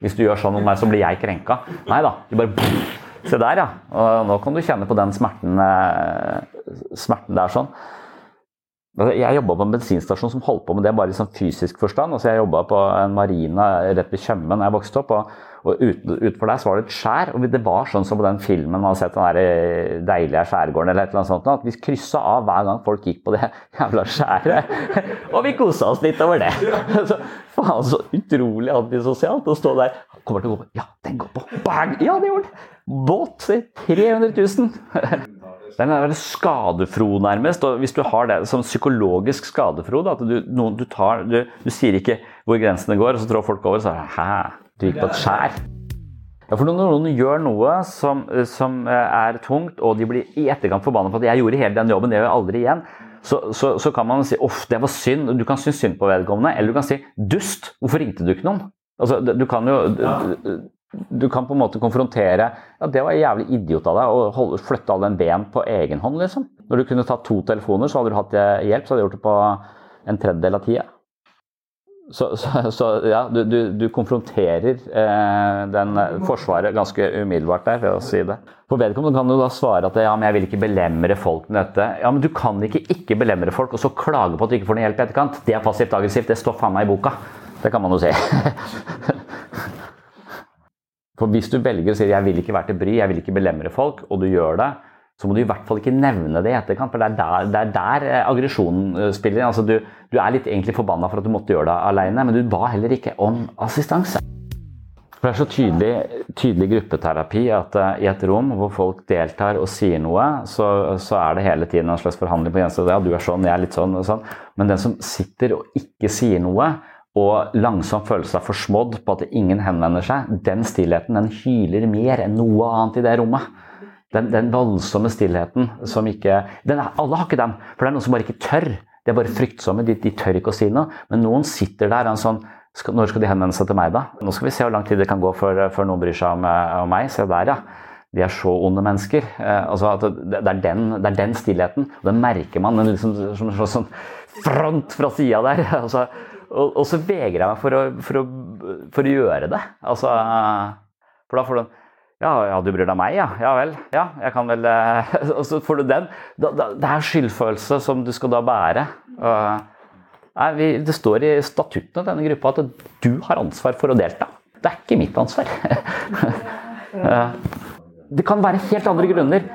Hvis du gjør sånn mot meg, så blir jeg krenka. Nei da. Du bare Se der, ja. Og nå kan du kjenne på den smerten, eh, smerten der sånn. Altså, jeg jobba på en bensinstasjon som holdt på med det bare i sånn fysisk forstand. Altså jeg jobba på en marina rett ved Tjøme da jeg vokste opp. og, og Utenfor der så var det et skjær. og Det var sånn som på den filmen man har sett, den der eh, deilige skjærgården eller et eller annet sånt. At vi kryssa av hver gang folk gikk på det jævla skjæret. og vi kosa oss litt over det. Så, faen, så utrolig antisosialt å stå der. Kommer til å gå på. Ja, den går på. Bang! Ja, det gjorde den! Båt! 300 000! Den er skadefro, nærmest. og Hvis du har det som psykologisk skadefro at du, noen, du, tar, du, du, sier ikke hvor grensene går, og så trår folk over, så er det Hæ? Du gikk på et skjær? Ja, for Når noen gjør noe som, som, er tungt, og de blir i etterkant forbanna på at 'jeg gjorde hele den jobben, det gjør jeg aldri igjen', så, så, så kan man si 'uff, det var synd'. Du kan synes synd på vedkommende, eller du kan si 'dust, hvorfor ringte du ikke noen'? Altså, du kan jo du kan på en måte konfrontere ja, Det var jævlig idiot av deg å holde, flytte alle en ben på egen hånd, liksom. Når du kunne tatt to telefoner, så hadde du hatt hjelp. Så hadde du gjort det på en tredjedel av tida. Så, så, så, ja, du, du, du konfronterer eh, den Forsvaret ganske umiddelbart der, ved å si det. For vedkommende kan du da svare at ja, men jeg vil ikke belemre folk med dette. Ja, men du kan ikke ikke belemre folk og så klage på at du ikke får noe hjelp i etterkant. Det er passivt aggressivt. Det står faen meg i boka. Det kan man jo si. For hvis du velger å si 'jeg vil ikke være til bry, jeg vil ikke belemre folk', og du gjør det, så må du i hvert fall ikke nevne det i etterkant. For det er der, det er der eh, aggresjonen eh, spiller inn. Altså, du, du, er litt egentlig forbanna for at du måtte gjøre det alene, men du ba heller ikke om assistanse. For Det er så tydelig, tydelig gruppeterapi at uh, i et rom hvor folk deltar og sier noe, så, så er det hele tiden en slags forhandling på grensa. Ja, du er sånn, jeg er litt sånn og sånn. Men den som sitter og ikke sier noe, og langsomt føle seg forsmådd på at ingen henvender seg, den stillheten den hyler mer enn noe annet i det rommet. Den, den voldsomme stillheten som ikke er, Alle har ikke den, for det er noen som bare ikke tør. De er bare fryktsomme, de, de tør ikke å si noe. Men noen sitter der og er sånn skal, Når skal de henvende seg til meg, da? Nå skal vi se hvor lang tid det kan gå før, før noen bryr seg om, eh, om, meg. Se der, ja. De er så onde mennesker. Eh, altså det, det, er den, det, er den, stillheten. Og den merker man. Den liksom, som en sånn front fra sida der. altså og, og, så vegrer jeg meg for å, for, å, for å, gjøre det. Altså, for da får du ja, ja, du bryr deg meg, ja. Ja vel. Ja, jeg kan vel eh, Og så får du den. Da, da, det er skyldfølelse som du skal da bære. Og, nei, vi, det står i statuttene til denne gruppa at du har ansvar for å delta. Det er ikke mitt ansvar. det kan være helt andre grunner,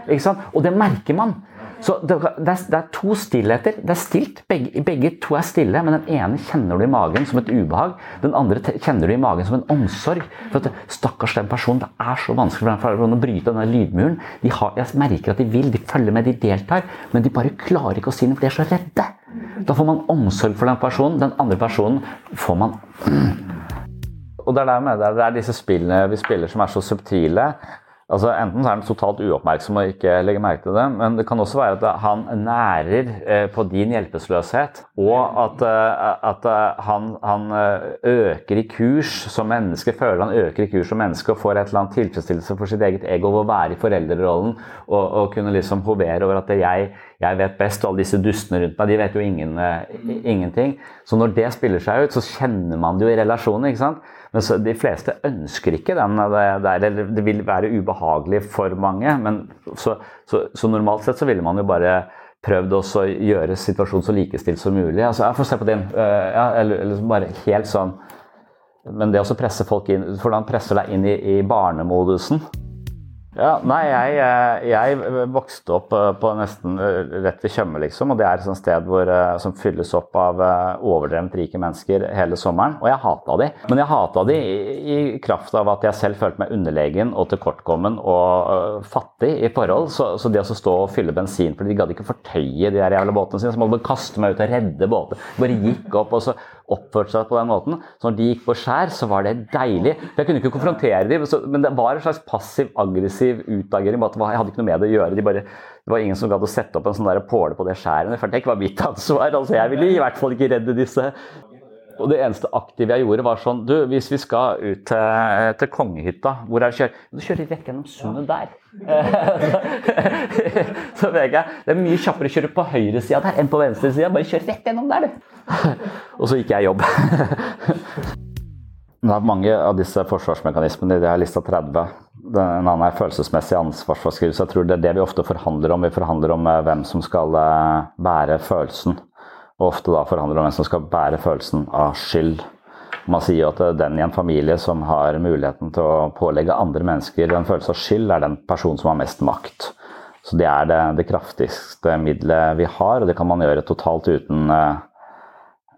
og det merker man. Så det, det, er, det, er, to stillheter. Det er stilt, begge, begge, to er stille, men den ene kjenner du i magen som et ubehag. Den andre kjenner du i magen som en omsorg. For at Stakkars den personen. Det er så vanskelig for dem å bryte denne lydmuren. De har, jeg merker at de vil, de følger med, de deltar, men de bare klarer ikke å si noe, for de er så redde. Da får man omsorg for den personen. Den andre personen får man Og det er, der det er disse spillene vi spiller som er så subtile. Altså Enten så er han totalt uoppmerksom og ikke legger merke til det, men det kan også være at han nærer eh, på din hjelpeløshet, og at, eh, at eh, han, han, øker i kurs som menneske, føler han øker i kurs som menneske og får et eller annet tilfredsstillelse for sitt eget ego ved å være i foreldrerollen og, og kunne liksom hovere over at jeg, jeg, vet best, og alle disse dustene rundt meg, de vet jo ingen, ingenting. Så når det spiller seg ut, så kjenner man det jo i relasjonen. ikke sant? Men de fleste ønsker ikke den. der, eller det vil være ubehagelig for mange. Men så, så, så, normalt sett så ville man jo bare prøvd å gjøre situasjonen så likestilt som mulig. Altså, jeg får se på din. Uh, ja, eller, bare helt sånn Men det å presse folk inn For han presser deg inn i, i barnemodusen. Ja, nei, jeg, eh, jeg, vokste opp eh, på nesten eh, rett ved Tjøme, liksom. Og det er et sted hvor, som fylles opp av overdrevent rike mennesker hele sommeren. Og jeg hata de. Men jeg hata de i, i, kraft av at jeg selv følte meg underlegen og tilkortkommen og uh, fattig i forhold. Så, så det å stå og fylle bensin fordi de gadd ikke fortøye de der jævla båtene sine, så måtte de kaste meg ut og redde båter. Bare gikk opp og så oppførte seg på den måten. Så når de gikk på skjær, så var det deilig. For jeg kunne ikke konfrontere dem, men det var en slags passiv-aggressiv utagering. Jeg hadde ikke noe med det å gjøre. De bare, det var ingen som gadd å sette opp en sånn der påle på det skjæret. Jeg følte det ikke var mitt ansvar. altså Jeg ville i hvert fall ikke redde disse. Og det eneste aktive jeg gjorde, var sånn Du, hvis vi skal ut til, til kongehytta, hvor er det kjører? Du kjører rett gjennom sundet der. så vet jeg, Det er mye kjappere å kjøre på høyresida der enn på venstresida. Bare kjør rett gjennom der, du. og så gikk jeg i jobb. Mange av disse forsvarsmekanismene. De har lista 30. En annen er følelsesmessig ansvarsforskrivelse. Jeg tror det er det vi ofte forhandler om. Vi forhandler om eh, hvem som skal eh, bære følelsen. Og ofte da forhandler om hvem som skal bære følelsen av skyld. Man sier jo at den i en familie som har muligheten til å pålegge andre mennesker en følelse av skyld, er den personen som har mest makt. Så det er det, det kraftigste middelet vi har, og det kan man gjøre totalt uten, uh,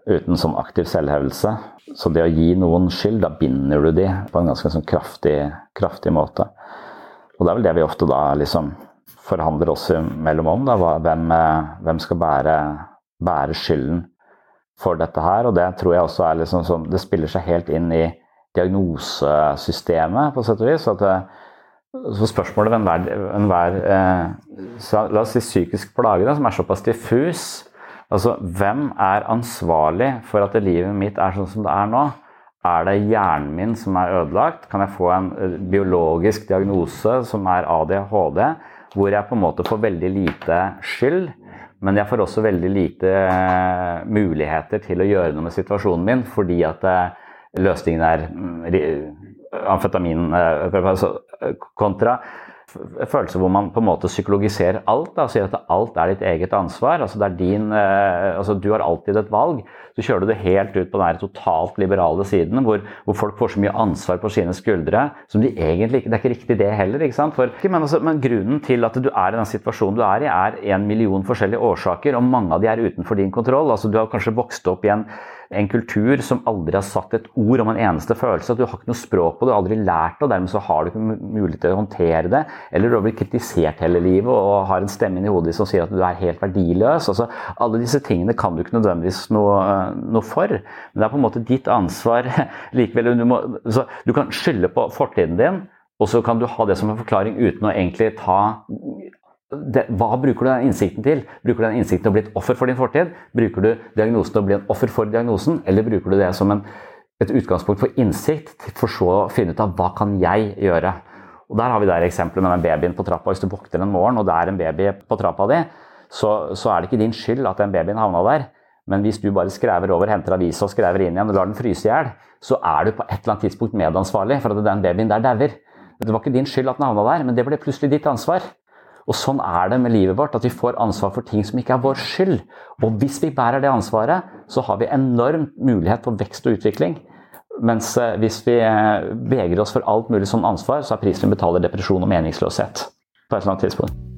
uten sånn aktiv selvhevelse. Så det å gi noen skyld, da binder du de på en ganske sånn kraftig, kraftig måte. Og det er vel det vi ofte da liksom forhandler oss imellom om. Da, hvem, eh, hvem skal bære, bære, skylden for dette her? Og det tror jeg også er liksom sånn Det spiller seg helt inn i diagnosesystemet, på sett og vis. at eh, så spørsmålet ved enhver, enhver eh, La oss si psykisk plage, som er såpass diffus, Altså, hvem er ansvarlig for at livet mitt er sånn som det er nå? Er det hjernen min som er ødelagt? Kan jeg få en eh, biologisk diagnose som er ADHD, hvor jeg på en måte får veldig lite skyld, men jeg får også veldig lite eh, muligheter til å gjøre noe med situasjonen min fordi at eh, løsningen er mm, amfetamin altså, kontra følelse hvor man på en måte psykologiserer alt. Da, og sier at alt er ditt eget ansvar. altså, din, eh, altså Du har alltid et valg. Så kjører du det helt ut på den totalt liberale siden, hvor, hvor, folk får så mye ansvar på sine skuldre som de egentlig ikke Det er ikke riktig det heller. ikke sant? For, men, altså, men, grunnen til at du er i den situasjonen du er i, er en million forskjellige årsaker, og mange av de er utenfor din kontroll. altså Du har kanskje vokst opp i en en kultur som aldri har satt et ord om en eneste følelse. at Du har ikke noe språk på det, du har aldri lært det, og dermed så har du ikke mulighet til å håndtere det. Eller du har blitt kritisert hele livet og har en stemme inni hodet som sier at du er helt verdiløs. Altså, alle disse tingene kan du ikke nødvendigvis noe, noe, for, men det er på en måte ditt ansvar likevel. Du, må, du kan skylde på fortiden din. Og så kan du ha det som en forklaring uten å egentlig ta det, hva bruker du den innsikten til? Bruker du den innsikten til å bli et offer for din fortid? Bruker du diagnosen til å bli en offer for diagnosen? Eller bruker du det som en, et utgangspunkt for innsikt, for så å finne ut av hva kan jeg gjøre? Og Der har vi der eksempelet med den babyen på trappa. Hvis du våkner en morgen og det er en baby på trappa di, så, så er det ikke din skyld at den babyen havna der. Men hvis du bare skrever over, henter avisa og skrever inn igjen og lar den fryse i hjel, så er du på et eller annet tidspunkt medansvarlig for at den babyen der dauer. Det var ikke din skyld at den havna der, men det ble plutselig ditt ansvar. Og sånn er det med livet vårt, at vi får ansvar for ting som ikke er vår skyld. Og hvis vi bærer det ansvaret, så har vi enormt mulighet for vekst og utvikling. Mens eh, hvis vi eh, vegrer oss for alt mulig sånn ansvar, så er prisen vi betaler depresjon og meningsløshet. på et eller annet tidspunkt.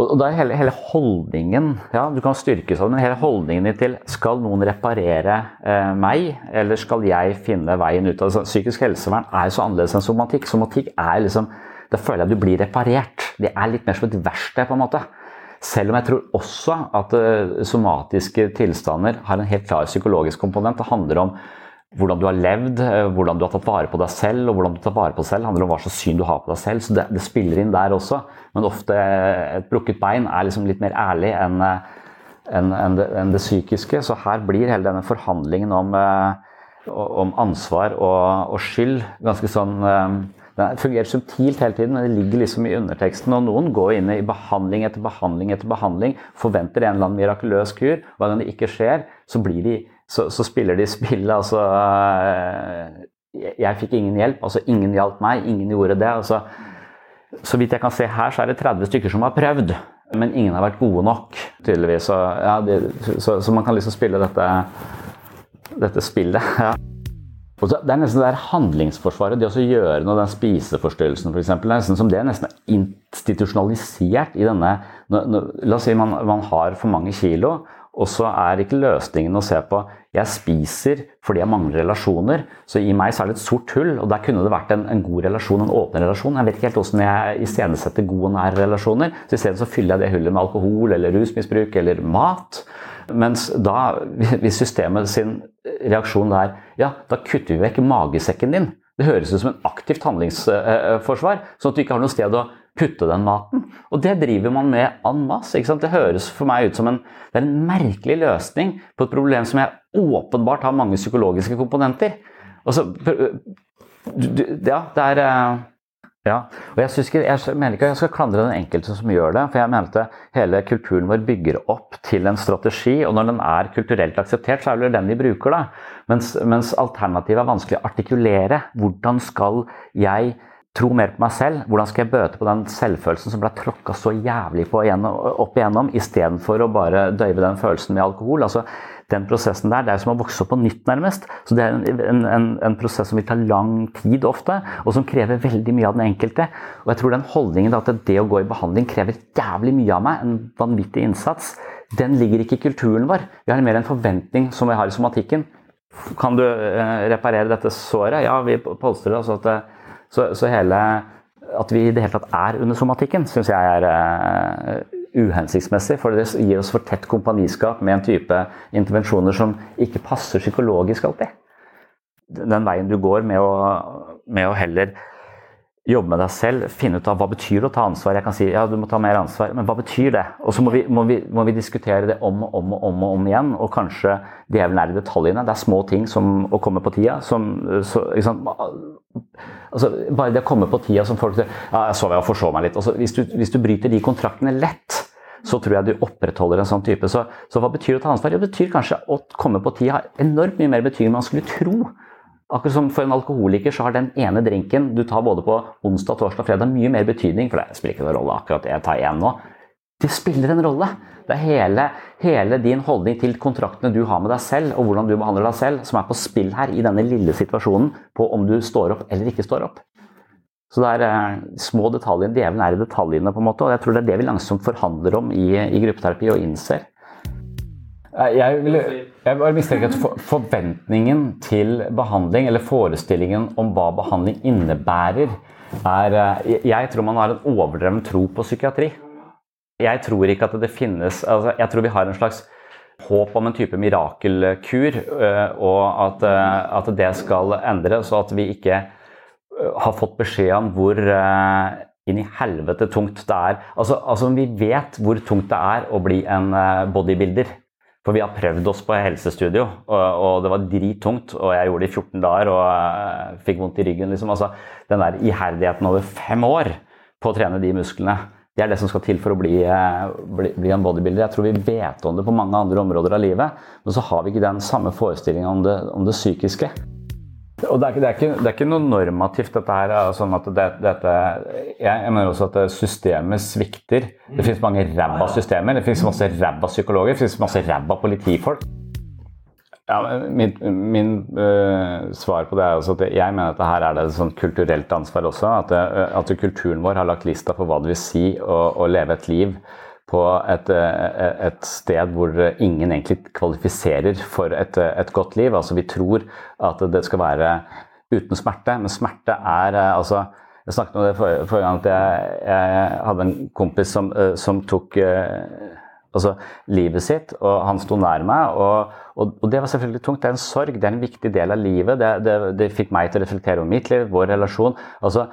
Og da er hele, hele holdningen ja, Du kan styrke sånn, men hele holdningen til skal noen reparere eh, meg, eller skal jeg finne veien ut av det? Psykisk helsevern er så annerledes enn somatikk. Somatikk er liksom Da føler jeg du blir reparert. Det er litt mer som et verksted, på en måte. Selv om jeg tror også at uh, somatiske tilstander har en helt klar psykologisk komponent. Det handler om hvordan du har levd, uh, hvordan du har tatt vare på deg selv. Og hvordan du tar vare på deg selv handler om hva slags syn du har på deg selv. Så det, det spiller inn der også. Men ofte uh, et brukket bein er liksom litt mer ærlig enn en, en det, en det, psykiske. Så her blir hele denne forhandlingen om, om ansvar og, og, skyld ganske sånn den fungerer subtilt hele tiden, men det ligger liksom i underteksten. Og noen går inn i behandling etter behandling etter behandling, forventer en eller annen mirakuløs kur. og når det ikke skjer, så, blir de, så, så spiller de spillet altså eh, Jeg fikk ingen hjelp, altså ingen hjalp meg, ingen gjorde det. altså så vidt jeg kan se her, så er det 30 stykker som har prøvd, men ingen har vært gode nok, tydeligvis. Så, ja, de, så, så man kan liksom spille dette, dette spillet. Ja. Det er nesten det der handlingsforsvaret, det å gjøre noe, den spiseforstyrrelsen f.eks. Det er nesten som det er nesten institusjonalisert i denne La oss si man, man har for mange kilo, og så er ikke løsningen å se på jeg spiser fordi jeg mangler relasjoner. Så i meg så er det et sort hull, og der kunne det vært en, en god relasjon, en åpen relasjon. Jeg vet ikke helt hvordan jeg iscenesetter gode og nære relasjoner. Så isteden så fyller jeg det hullet med alkohol eller rusmisbruk eller mat. Mens da, hvis systemet sin reaksjon er ja, da kutter vi vekk magesekken din. Det høres ut som en aktivt handlingsforsvar, sånn at du ikke har noe sted å putte den maten. Og det driver man med en masse. Det høres for meg ut som en, det er en merkelig løsning på et problem som jeg åpenbart har mange psykologiske komponenter. Så, ja, det er ja, og jeg, ikke, jeg, mener ikke at jeg skal klandre den enkelte som gjør det. For jeg mener at hele kulturen vår bygger opp til en strategi, og når den er kulturelt akseptert, så er det den vi bruker. da. Mens, mens alternativet er vanskelig å artikulere. Hvordan skal jeg tro mer på meg selv? Hvordan skal jeg bøte på den selvfølelsen som ble tråkka så jævlig på opp igjennom, istedenfor å bare døyve den følelsen med alkohol? Altså, den prosessen der, Det er som å vokse opp på nytt, nærmest. Så Det er en, en, en, prosess som vil ta lang tid ofte, og som krever veldig mye av den enkelte. Og jeg tror den holdningen at det å gå i behandling krever jævlig mye av meg, en vanvittig innsats, den ligger ikke i kulturen vår. Vi har mer en forventning som vi har i somatikken. Kan du eh, reparere dette såret? Ja, vi polstrer oss. Altså at så, så, hele At vi i det hele tatt er under somatikken, syns jeg er uh, uhensiktsmessig. For det gir oss for tett kompaniskap med en type intervensjoner som ikke passer psykologisk alltid. Den veien du går med å, med å heller jobbe med deg selv, finne ut av hva betyr det å ta ansvar. Jeg kan si ja, du må ta mer ansvar, men hva betyr det? Og så må vi, må må vi diskutere det om og om, om, og om igjen. Og kanskje djevelen er i detaljene. Det er små ting som å komme på tida. Som, så, altså, bare det å komme på tida som folk sier ja, jeg sover og forså meg litt. Altså, hvis, du, hvis, du, bryter de kontraktene lett, så tror jeg du opprettholder en sånn type. Så, så hva betyr det å ta ansvar? Det betyr kanskje å komme på tida enormt mye mer betydning enn man skulle tro. Akkurat som For en alkoholiker så har den ene drinken du tar både på onsdag, torsdag og fredag, mye mer betydning. For det spiller ikke noen rolle akkurat jeg tar én nå. Det spiller en rolle. Det er hele, hele, din holdning til kontraktene du har med deg selv, og hvordan du behandler deg selv, som er på spill her i denne lille situasjonen på om du står opp eller ikke står opp. Så det er eh, små detaljer. Djevelen er i detaljene, på en måte, og jeg tror det er det vi langsomt forhandler om i, i gruppeterapi og innser. Jeg, vil, jeg bare mistenker at for, forventningen til behandling, eller forestillingen om hva behandling innebærer, er eh, Jeg tror man har en overdreven tro på psykiatri. Jeg tror ikke at det finnes altså Jeg tror vi har en slags håp om en type mirakelkur, eh, og at, eh, at det skal endres, så at vi ikke har fått beskjed om hvor inn i helvete tungt det er. Altså, altså, Vi vet hvor tungt det er å bli en bodybuilder. For vi har prøvd oss på helsestudio, og, og det var drittungt. Og jeg gjorde det i 14 dager og uh, fikk vondt i ryggen. Liksom. Altså, den der iherdigheten over fem år på å trene de musklene, det er det som skal til for å bli, uh, bli, bli, en bodybuilder. Jeg tror vi vet om det på mange andre områder av livet, men så har vi ikke den samme forestillinga om, om, det psykiske. Og det er, det, er ikke, det er, ikke, noe normativt, dette her. sånn at det, dette, jeg mener også at systemet svikter. Det finnes mange ræva systemer. Det finnes masse ræva psykologer, det finnes masse ræva politifolk. Ja, min, min uh, svar på det er også at jeg mener at her er det et sånt kulturelt ansvar også. At, at, kulturen vår har lagt lista for hva det vil si å, å leve et liv på et, eh, et, sted hvor ingen egentlig kvalifiserer for et, et, godt liv. Altså Vi tror at det skal være uten smerte, men smerte er eh, altså Jeg snakket om det forrige gang at jeg, jeg hadde en kompis som, eh, som tok altså livet sitt, og han sto nær meg. Og, og, og, det var selvfølgelig tungt. Det er en sorg, det er en viktig del av livet. Det, det, det fikk meg til å reflektere over mitt liv, vår relasjon. Altså,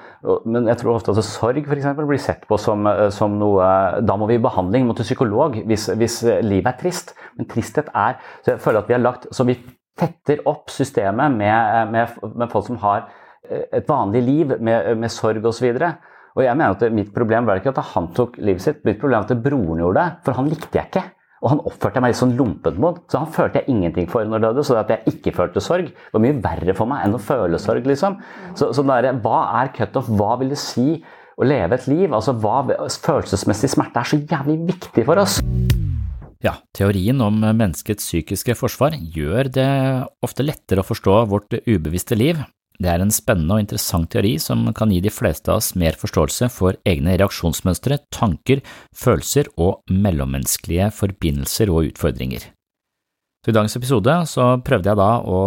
men jeg tror ofte at sorg for eksempel, blir sett på som, som, noe Da må vi i behandling mot en psykolog hvis, hvis, livet er trist. Men tristhet er Så jeg føler at vi har lagt Så vi tetter opp systemet med, med, med folk som har et vanlig liv med, med sorg osv. Og jeg mener at Mitt problem var ikke at han tok livet sitt, mitt problem var at broren gjorde det. For han likte jeg ikke. Og han oppførte meg litt sånn lumpent mot, så han følte jeg ingenting for når han døde. Så det at jeg ikke følte sorg, var mye verre for meg enn å føle sorg. liksom. Så, så der, Hva er cutoff? Hva vil det si å leve et liv? Altså, hva, Følelsesmessig smerte er så jævlig viktig for oss. Ja, teorien om menneskets psykiske forsvar gjør det ofte lettere å forstå vårt ubevisste liv. Det er en spennende og interessant teori som kan gi de fleste av oss mer forståelse for egne reaksjonsmønstre, tanker, følelser og mellommenneskelige forbindelser og utfordringer. Så I dagens episode prøvde jeg da å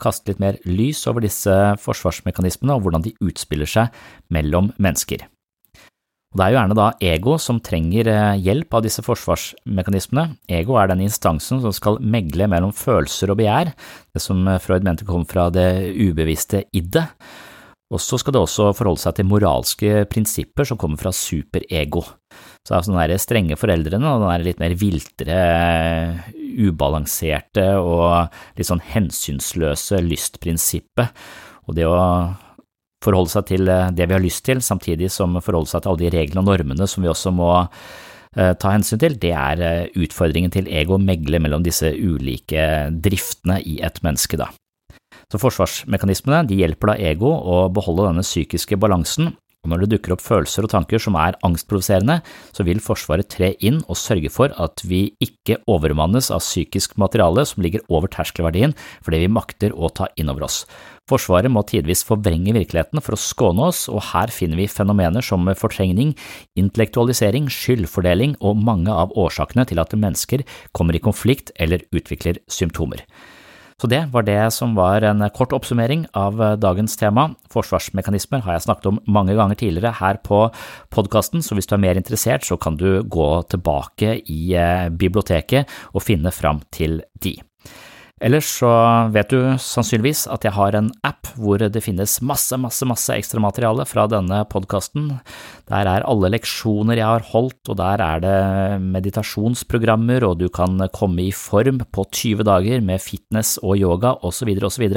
kaste litt mer lys over disse forsvarsmekanismene og hvordan de utspiller seg mellom mennesker. Det er jo gjerne da ego som trenger eh, hjelp av disse forsvarsmekanismene. Ego er den instansen som skal megle mellom følelser og begjær, det som eh, Freud mente kom fra det ubevisste iddet. Og så skal det også forholde seg til moralske prinsipper som kommer fra superego. Så det er sånne strenge foreldrene og den litt mer viltre, ubalanserte og litt sånn hensynsløse lystprinsippet. Og det å forholde seg til eh, det vi har lyst til, samtidig som forholde seg til alle de reglene og normene som vi også må eh, ta hensyn til, det er eh, utfordringen til ego å megle mellom disse ulike driftene i et menneske, da. Så forsvarsmekanismene de hjelper da ego å beholde denne psykiske balansen, og når det dukker opp følelser og tanker som er angstprovoserende, så vil Forsvaret tre inn og sørge for at vi ikke overmannes av psykisk materiale som ligger over terskelverdien for det vi makter å ta inn over oss. Forsvaret må tidvis forvrenge virkeligheten for å skåne oss, og her finner vi fenomener som fortrengning, intellektualisering, skyldfordeling og mange av årsakene til at mennesker kommer i konflikt eller utvikler symptomer. Så det var det som var en kort oppsummering av dagens tema. Forsvarsmekanismer har jeg snakket om mange ganger tidligere her på podkasten, så hvis du er mer interessert, så kan du gå tilbake i eh, biblioteket og finne fram til de. Ellers så vet du sannsynligvis at jeg har en app hvor det finnes masse, masse, masse ekstramateriale fra denne podkasten. Der er alle leksjoner jeg har holdt, og der er det meditasjonsprogrammer, og du kan komme i form på 20 dager med fitness og yoga osv. osv.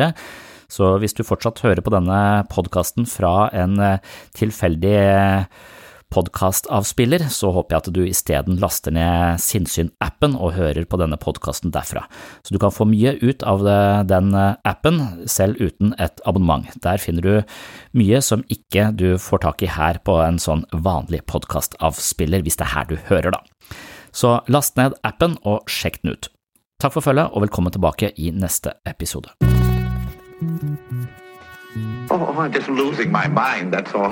Så hvis du fortsatt hører på denne podkasten fra en tilfeldig podkastavspiller, så håper jeg at du isteden laster ned Sinnsyn-appen og hører på denne podkasten derfra. Så du kan få mye ut av den appen, selv uten et abonnement. Der finner du mye som ikke du får tak i her på en sånn vanlig podkastavspiller, hvis det er her du hører, da. Så last ned appen og sjekk den ut. Takk for følget, og velkommen tilbake i neste episode. Oh, I'm just losing my mind, that's all.